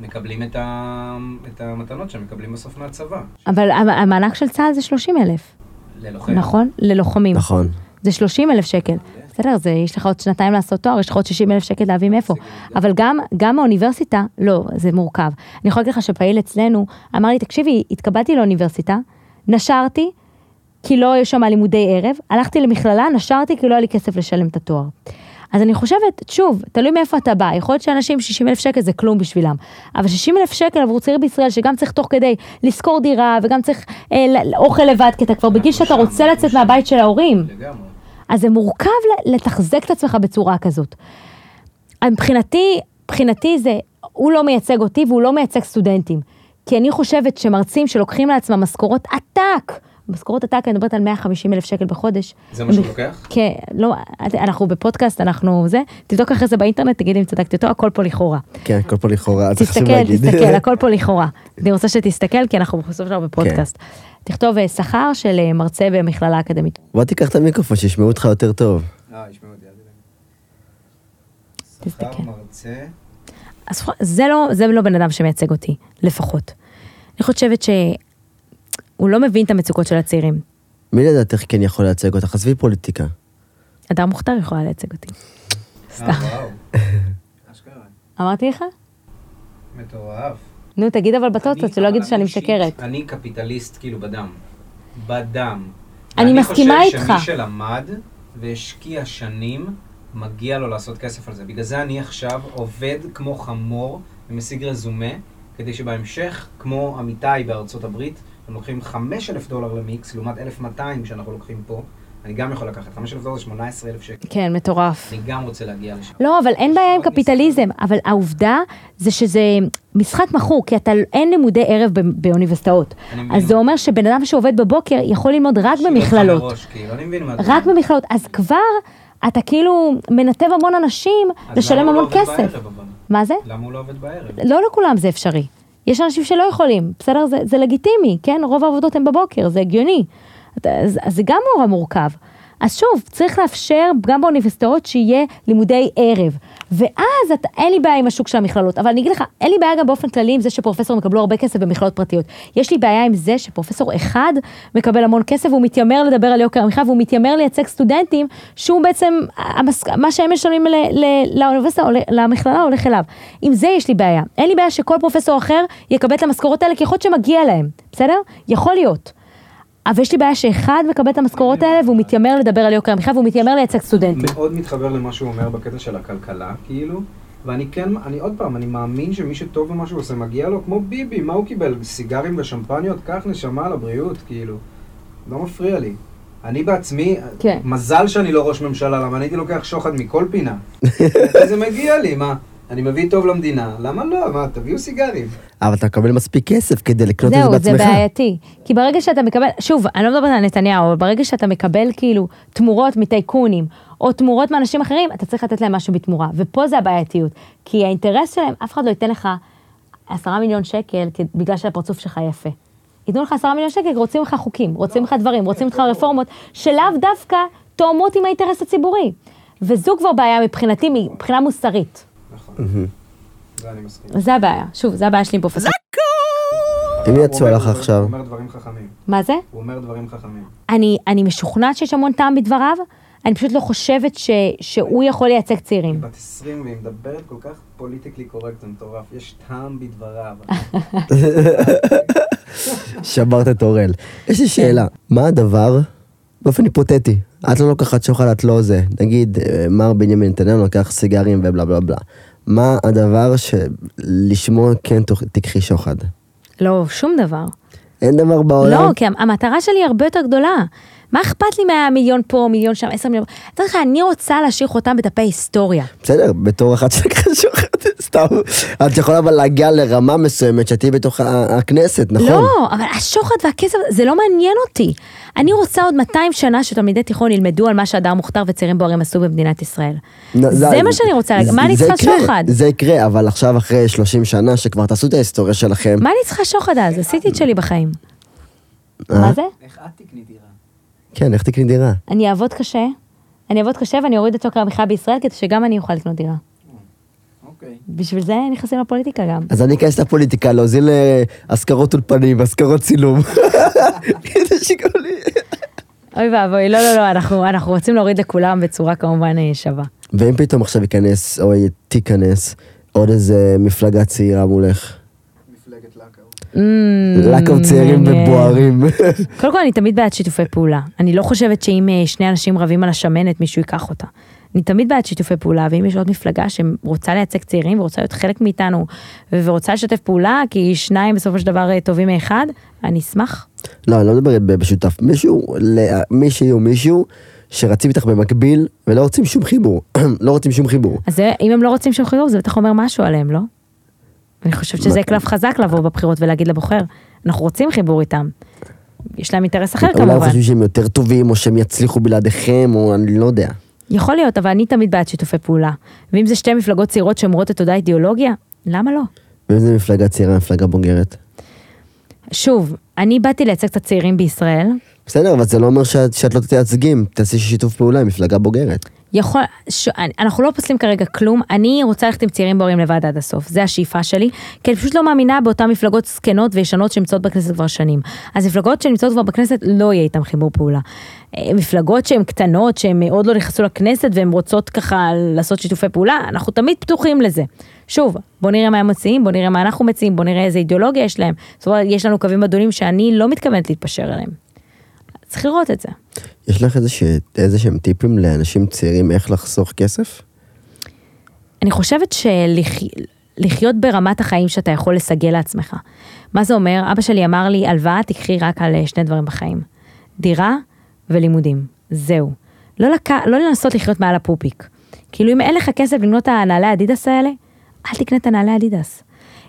מקבלים את, ה... את המתנות שהם מקבלים בסוף מהצבא. אבל המ- המענק של צה"ל זה 30 אלף, ללוחם. נכון? ללוחמים. נכון. זה 30 אלף שקל. בסדר, זה, יש לך עוד שנתיים לעשות תואר, יש לך עוד 60 אלף שקל להביא מאיפה. אבל גם, גם האוניברסיטה, לא, זה מורכב. אני יכולה להגיד לך שפעיל אצלנו אמר לי, תקשיבי, התקבלתי לאוניברסיטה, נשרתי, כי לא היו שם לימודי ערב, הלכתי למכללה, נשרתי כי לא היה לי כסף לשלם את התואר. אז אני חושבת, שוב, תלוי מאיפה אתה בא, יכול להיות שאנשים 60 אלף שקל זה כלום בשבילם, אבל 60 אלף שקל עבור צעיר בישראל שגם צריך תוך כדי לשכור דירה וגם צריך אה, אוכל לבד, כי אתה כבר בגיל שאתה רוצה לצאת. מהבית של ההורים. לגמרי. אז זה מורכב לתחזק את עצמך בצורה כזאת. מבחינתי, מבחינתי זה, הוא לא מייצג אותי והוא לא מייצג סטודנטים. כי אני חושבת שמרצים שלוקחים לעצמם משכורות עתק, משכורות עתק, אני מדברת על 150 אלף שקל בחודש. זה מה שהוא לוקח? כן, לא, אנחנו בפודקאסט, אנחנו זה, תבדוק אחרי זה באינטרנט, תגיד אם צדקתי אותו, הכל פה לכאורה. כן, הכל פה לכאורה, אז חשוב תסתכל, להגיד. תסתכל, הכל פה לכאורה. אני רוצה שתסתכל, כי אנחנו בסוף שלנו בפודקאסט. תכתוב אה, שכר של אה, מרצה במכללה אקדמית. בוא תיקח את המיקרופון, שישמעו אותך יותר טוב. אה, ישמעו אותי, אל תדאג. שכר מרצה, אז זה לא, זה לא בן אדם שמייצג אותי, לפחות. אני חושבת שהוא לא מבין את המצוקות של הצעירים. מי לדעתך כן יכול לייצג אותך? עזבי פוליטיקה. אדר מוכתר יכולה לייצג אותי. אה. אשכרה. אמרתי לך? מטורף. נו, תגיד אבל אני- בטוטות, שלא יגידו שאני אני משקרת. אני קפיטליסט כאילו בדם. בדם. אני מסכימה חושב איתך. שמי שלמד והשקיע שנים, מגיע לו לעשות כסף על זה. בגלל זה אני עכשיו עובד כמו חמור ומשיג רזומה, כדי שבהמשך, כמו עמיתי בארצות הברית, הם לוקחים 5,000 דולר למיקס, לעומת 1,200 שאנחנו לוקחים פה, אני גם יכול לקחת. 5,000 דולר זה 18,000 שקל. כן, לא, אני גם רוצה להגיע לשם. לא, אבל אין בעיה עם קפיטליזם, אבל העובדה זה שזה משחק מכור, כי אתה, אין לימודי ערב באוניברסיטאות. אז זה אומר שבן אדם שעובד בבוקר יכול ללמוד רק במכללות. כאילו, רק. במכללות. אז כבר אתה כאילו מנתב המון אנשים לשלם המון לא עובד כסף. מה זה? למה הוא לא עובד בערב? לא לכולם זה אפשרי. יש אנשים שלא יכולים, בסדר? זה, זה לגיטימי, כן? רוב העבודות הן בבוקר, זה הגיוני. אז, אז זה גם נורא מורכב. אז שוב, צריך לאפשר גם באוניברסיטאות שיהיה לימודי ערב. ואז אתה, אין לי בעיה עם השוק של המכללות, אבל אני אגיד לך, אין לי בעיה גם באופן כללי עם זה שפרופסורים יקבלו הרבה כסף במכללות פרטיות. יש לי בעיה עם זה שפרופסור אחד מקבל המון כסף והוא מתיימר לדבר על יוקר המחיה והוא מתיימר לייצג סטודנטים שהוא בעצם, המס... מה שהם משלמים ל... ל... לאוניברסיטה למכללה הולך אליו. עם זה יש לי בעיה. אין לי בעיה שכל פרופסור אחר יקבל את המשכורות האלה כי יכול להיות שמגיע להם, בסדר? יכול להיות. אבל יש לי בעיה שאחד מקבל את המשכורות האלה והוא מתיימר לדבר על יוקר המחיה והוא מתיימר לייצג סטודנטים. מאוד מתחבר למה שהוא אומר בקטע של הכלכלה, כאילו, ואני כן, אני עוד פעם, אני מאמין שמי שטוב במה שהוא עושה מגיע לו, כמו ביבי, מה הוא קיבל? סיגרים ושמפניות? קח נשמה לבריאות, כאילו. לא מפריע לי. אני בעצמי, כן. מזל שאני לא ראש ממשלה, למה אני הייתי לוקח שוחד מכל פינה. זה מגיע לי, מה? אני מביא טוב למדינה, למה לא? מה, תביאו סיגרים. אבל אתה מקבל מספיק כסף כדי לקנות את זה זהו, זה בעצמך. בעייתי. כי ברגע שאתה מקבל, שוב, אני לא מדברת על נתניהו, אבל ברגע שאתה מקבל כאילו תמורות מטייקונים, או תמורות מאנשים אחרים, אתה צריך לתת להם משהו בתמורה. ופה זה הבעייתיות. כי האינטרס שלהם, אף אחד לא ייתן לך עשרה מיליון שקל בגלל שהפרצוף שלך יפה. ייתנו לך עשרה מיליון שקל, רוצים לך חוקים, רוצים לך דברים, רוצים לך רפורמות, שלאו דווקא תואמות עם האינטרס הציבורי. וזו כבר בעיה מבחינתי, מבחינה מוסרית. זה אני מסכים. אז זה הבעיה. שוב, זה הבעיה שלי עם פרופסור. אם הוא יצאו לך עכשיו, הוא אומר דברים חכמים. מה זה? הוא אומר דברים חכמים. אני, אני משוכנעת שיש המון טעם בדבריו, אני פשוט לא חושבת ש, שהוא יכול לייצג צעירים. בת 20 והיא מדברת כל כך פוליטיקלי קורקט, זה מטורף. יש טעם בדבריו. שברת את אורל. יש לי שאלה, מה הדבר, באופן היפותטי, את לא לוקחת שוחד, את לא זה, נגיד, אה, מר בנימין נתניהו לוקח סיגרים ובלה בלה בלה. מה הדבר שלשמו כן תיקחי שוחד? לא, שום דבר. אין דבר בעולם? לא, כי המטרה שלי היא הרבה יותר גדולה. מה אכפת לי מהמיליון פה, מיליון שם, עשר מיליון? אתה יודע לך, אני רוצה להשאיר חותם בדפי היסטוריה. בסדר, בתור אחת שלקחה שוחד, סתם. את יכולה אבל להגיע לרמה מסוימת שתהיי בתוך הכנסת, נכון? לא, אבל השוחד והכסף, זה לא מעניין אותי. אני רוצה עוד 200 שנה שתלמידי תיכון ילמדו על מה שהדר מוכתר וצעירים בוערים עשו במדינת ישראל. זה מה שאני רוצה להגיד, מה אני צריכה שוחד? זה יקרה, אבל עכשיו אחרי 30 שנה שכבר תעשו את ההיסטוריה שלכם. מה אני צריכה שוחד אז? עשיתי את שלי בחיים. אה? מה זה? איך את תקני דירה? כן, איך תקני דירה? אני אעבוד קשה, אני אעבוד קשה ואני אוריד את יוקר המחיה בישראל כדי שגם אני אוכל לקנות דירה. אוקיי. בשביל זה נכנסים לפוליטיקה גם. אז אני אכנס לפוליטיקה, להוזיל אה, השכרות אולפנים, השכרות צילום. אוי ואבוי, לא, לא, לא, אנחנו, אנחנו רוצים להוריד לכולם בצורה כמובן אה, שווה. ואם פתאום עכשיו ייכנס, או תיכנס, עוד איזה מפלגה צעירה מולך. מפלגת לאקאו. Mm, לקו צעירים. ובוערים. קודם כל אני תמיד בעד שיתופי פעולה. אני לא חושבת שאם אה, שני אנשים רבים על השמנת מישהו ייקח אותה. אני תמיד בעד שיתופי פעולה, ואם יש עוד מפלגה שרוצה לייצג צעירים ורוצה להיות חלק מאיתנו ורוצה לשתף פעולה, כי שניים בסופו של דבר אה, טובים מאחד, אני אשמח. לא, אני לא מדבר בשותף. מישהו, ל- מישהי או מישהו שרצים איתך במקביל ולא רוצים שום חיבור. לא רוצים שום חיבור. אז זה, אם הם לא רוצים שום חיבור, זה בטח אומר משהו עליהם, לא? אני חושבת שזה קלף חזק לבוא בבחירות ולהגיד לבוחר, אנחנו רוצים חיבור איתם. יש להם אינטרס אחר אולי הם כמובן. חושבים שהם יותר טובים, או שהם יצליחו בלעדיכם, או אני לא יודע. יכול להיות, אבל אני תמיד בעד שיתופי פעולה. ואם זה שתי מפלגות צעירות שאומרות את אותה אידיאולוגיה, למה לא? ואם זה מפלגה צעירה, מפלגה בוגרת. שוב, אני באתי לייצג את הצעירים בישראל. בסדר, אבל זה לא אומר שאת, שאת לא תייצגים, תעשי שיתוף פעולה עם מפלגה בוגרת. יכול, ש... אנחנו לא פוסלים כרגע כלום, אני רוצה ללכת עם צעירים בורים לבד עד הסוף, זה השאיפה שלי, כי אני פשוט לא מאמינה באותן מפלגות זקנות וישנות שנמצאות בכנסת כבר שנים. אז מפלגות שנמצאות כבר בכנסת, לא יהיה איתן חיבור פעולה. אה, מפלגות שהן קטנות, שהן עוד לא נכנסו לכנסת והן רוצות ככה לעשות שיתופי פעולה, אנחנו תמיד פתוחים לזה. שוב, בוא נראה מה הם מציעים, בוא נראה מה אנחנו מציעים, בוא נראה איזה אידיאולוגיה יש להם. זאת אומרת, יש לנו קווים אדומים שאני לא מתכוונת להתפשר עליהם. צריך לראות את זה. יש לך איזה, ש... איזה שהם טיפים לאנשים צעירים איך לחסוך כסף? אני חושבת שלחיות ברמת החיים שאתה יכול לסגל לעצמך. מה זה אומר? אבא שלי אמר לי, הלוואה תקחי רק על אה, שני דברים בחיים. דירה ולימודים. זהו. לא, לק... לא לנסות לחיות מעל הפופיק. כאילו אם אין לך כסף לקנות את הנעלי אדידס האלה, אל תקנה את הנעלי אדידס.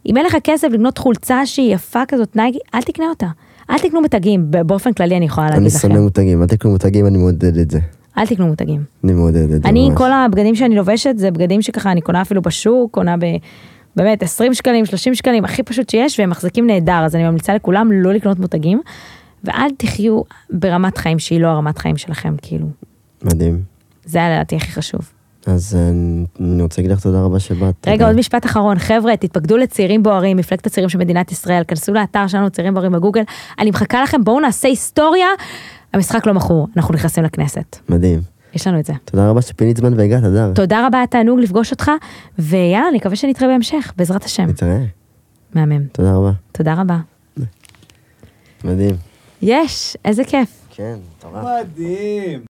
אם אין לך כסף לקנות חולצה שהיא יפה כזאת נייגי, אל תקנה אותה. אל תקנו מתגים, ב- באופן כללי אני יכולה להגיד אני לכם. שונא מותגים, אל תקנו מותגים, אני מעודד את זה. אל תקנו מותגים. אני מעודד את זה אני, ממש. כל הבגדים שאני לובשת זה בגדים שככה אני קונה אפילו בשוק, קונה ב... באמת 20 שקלים, 30 שקלים, הכי פשוט שיש, והם מחזיקים נהדר, אז אני ממליצה לכולם לא לקנות מותגים, ואל תחיו ברמת חיים שהיא לא הרמת חיים שלכם, כאילו. מדהים. זה היה לדעתי הכי חשוב. אז אה, אני רוצה להגיד לך תודה רבה שבאת. רגע. עוד משפט אחרון, חבר'ה, תתפקדו לצעירים בוערים, מפלגת הצעירים של מדינת ישראל, כנסו לאתר שלנו, צעירים בוערים בגוגל, אני מחכה לכם, בואו נעשה היסטוריה, המשחק לא מכור, אנחנו נכנסים לכנסת. מדהים. יש לנו את זה. תודה רבה שפינית זמן והגעת, אדר. תודה רבה, היה תענוג לפגוש אותך, ויאללה, אני מקווה שנתראה בהמשך, בעזרת השם. נתראה. מהמם. תודה רבה. תודה רבה. מדהים. יש, איזה כיף. כן, מטורף. מדהים.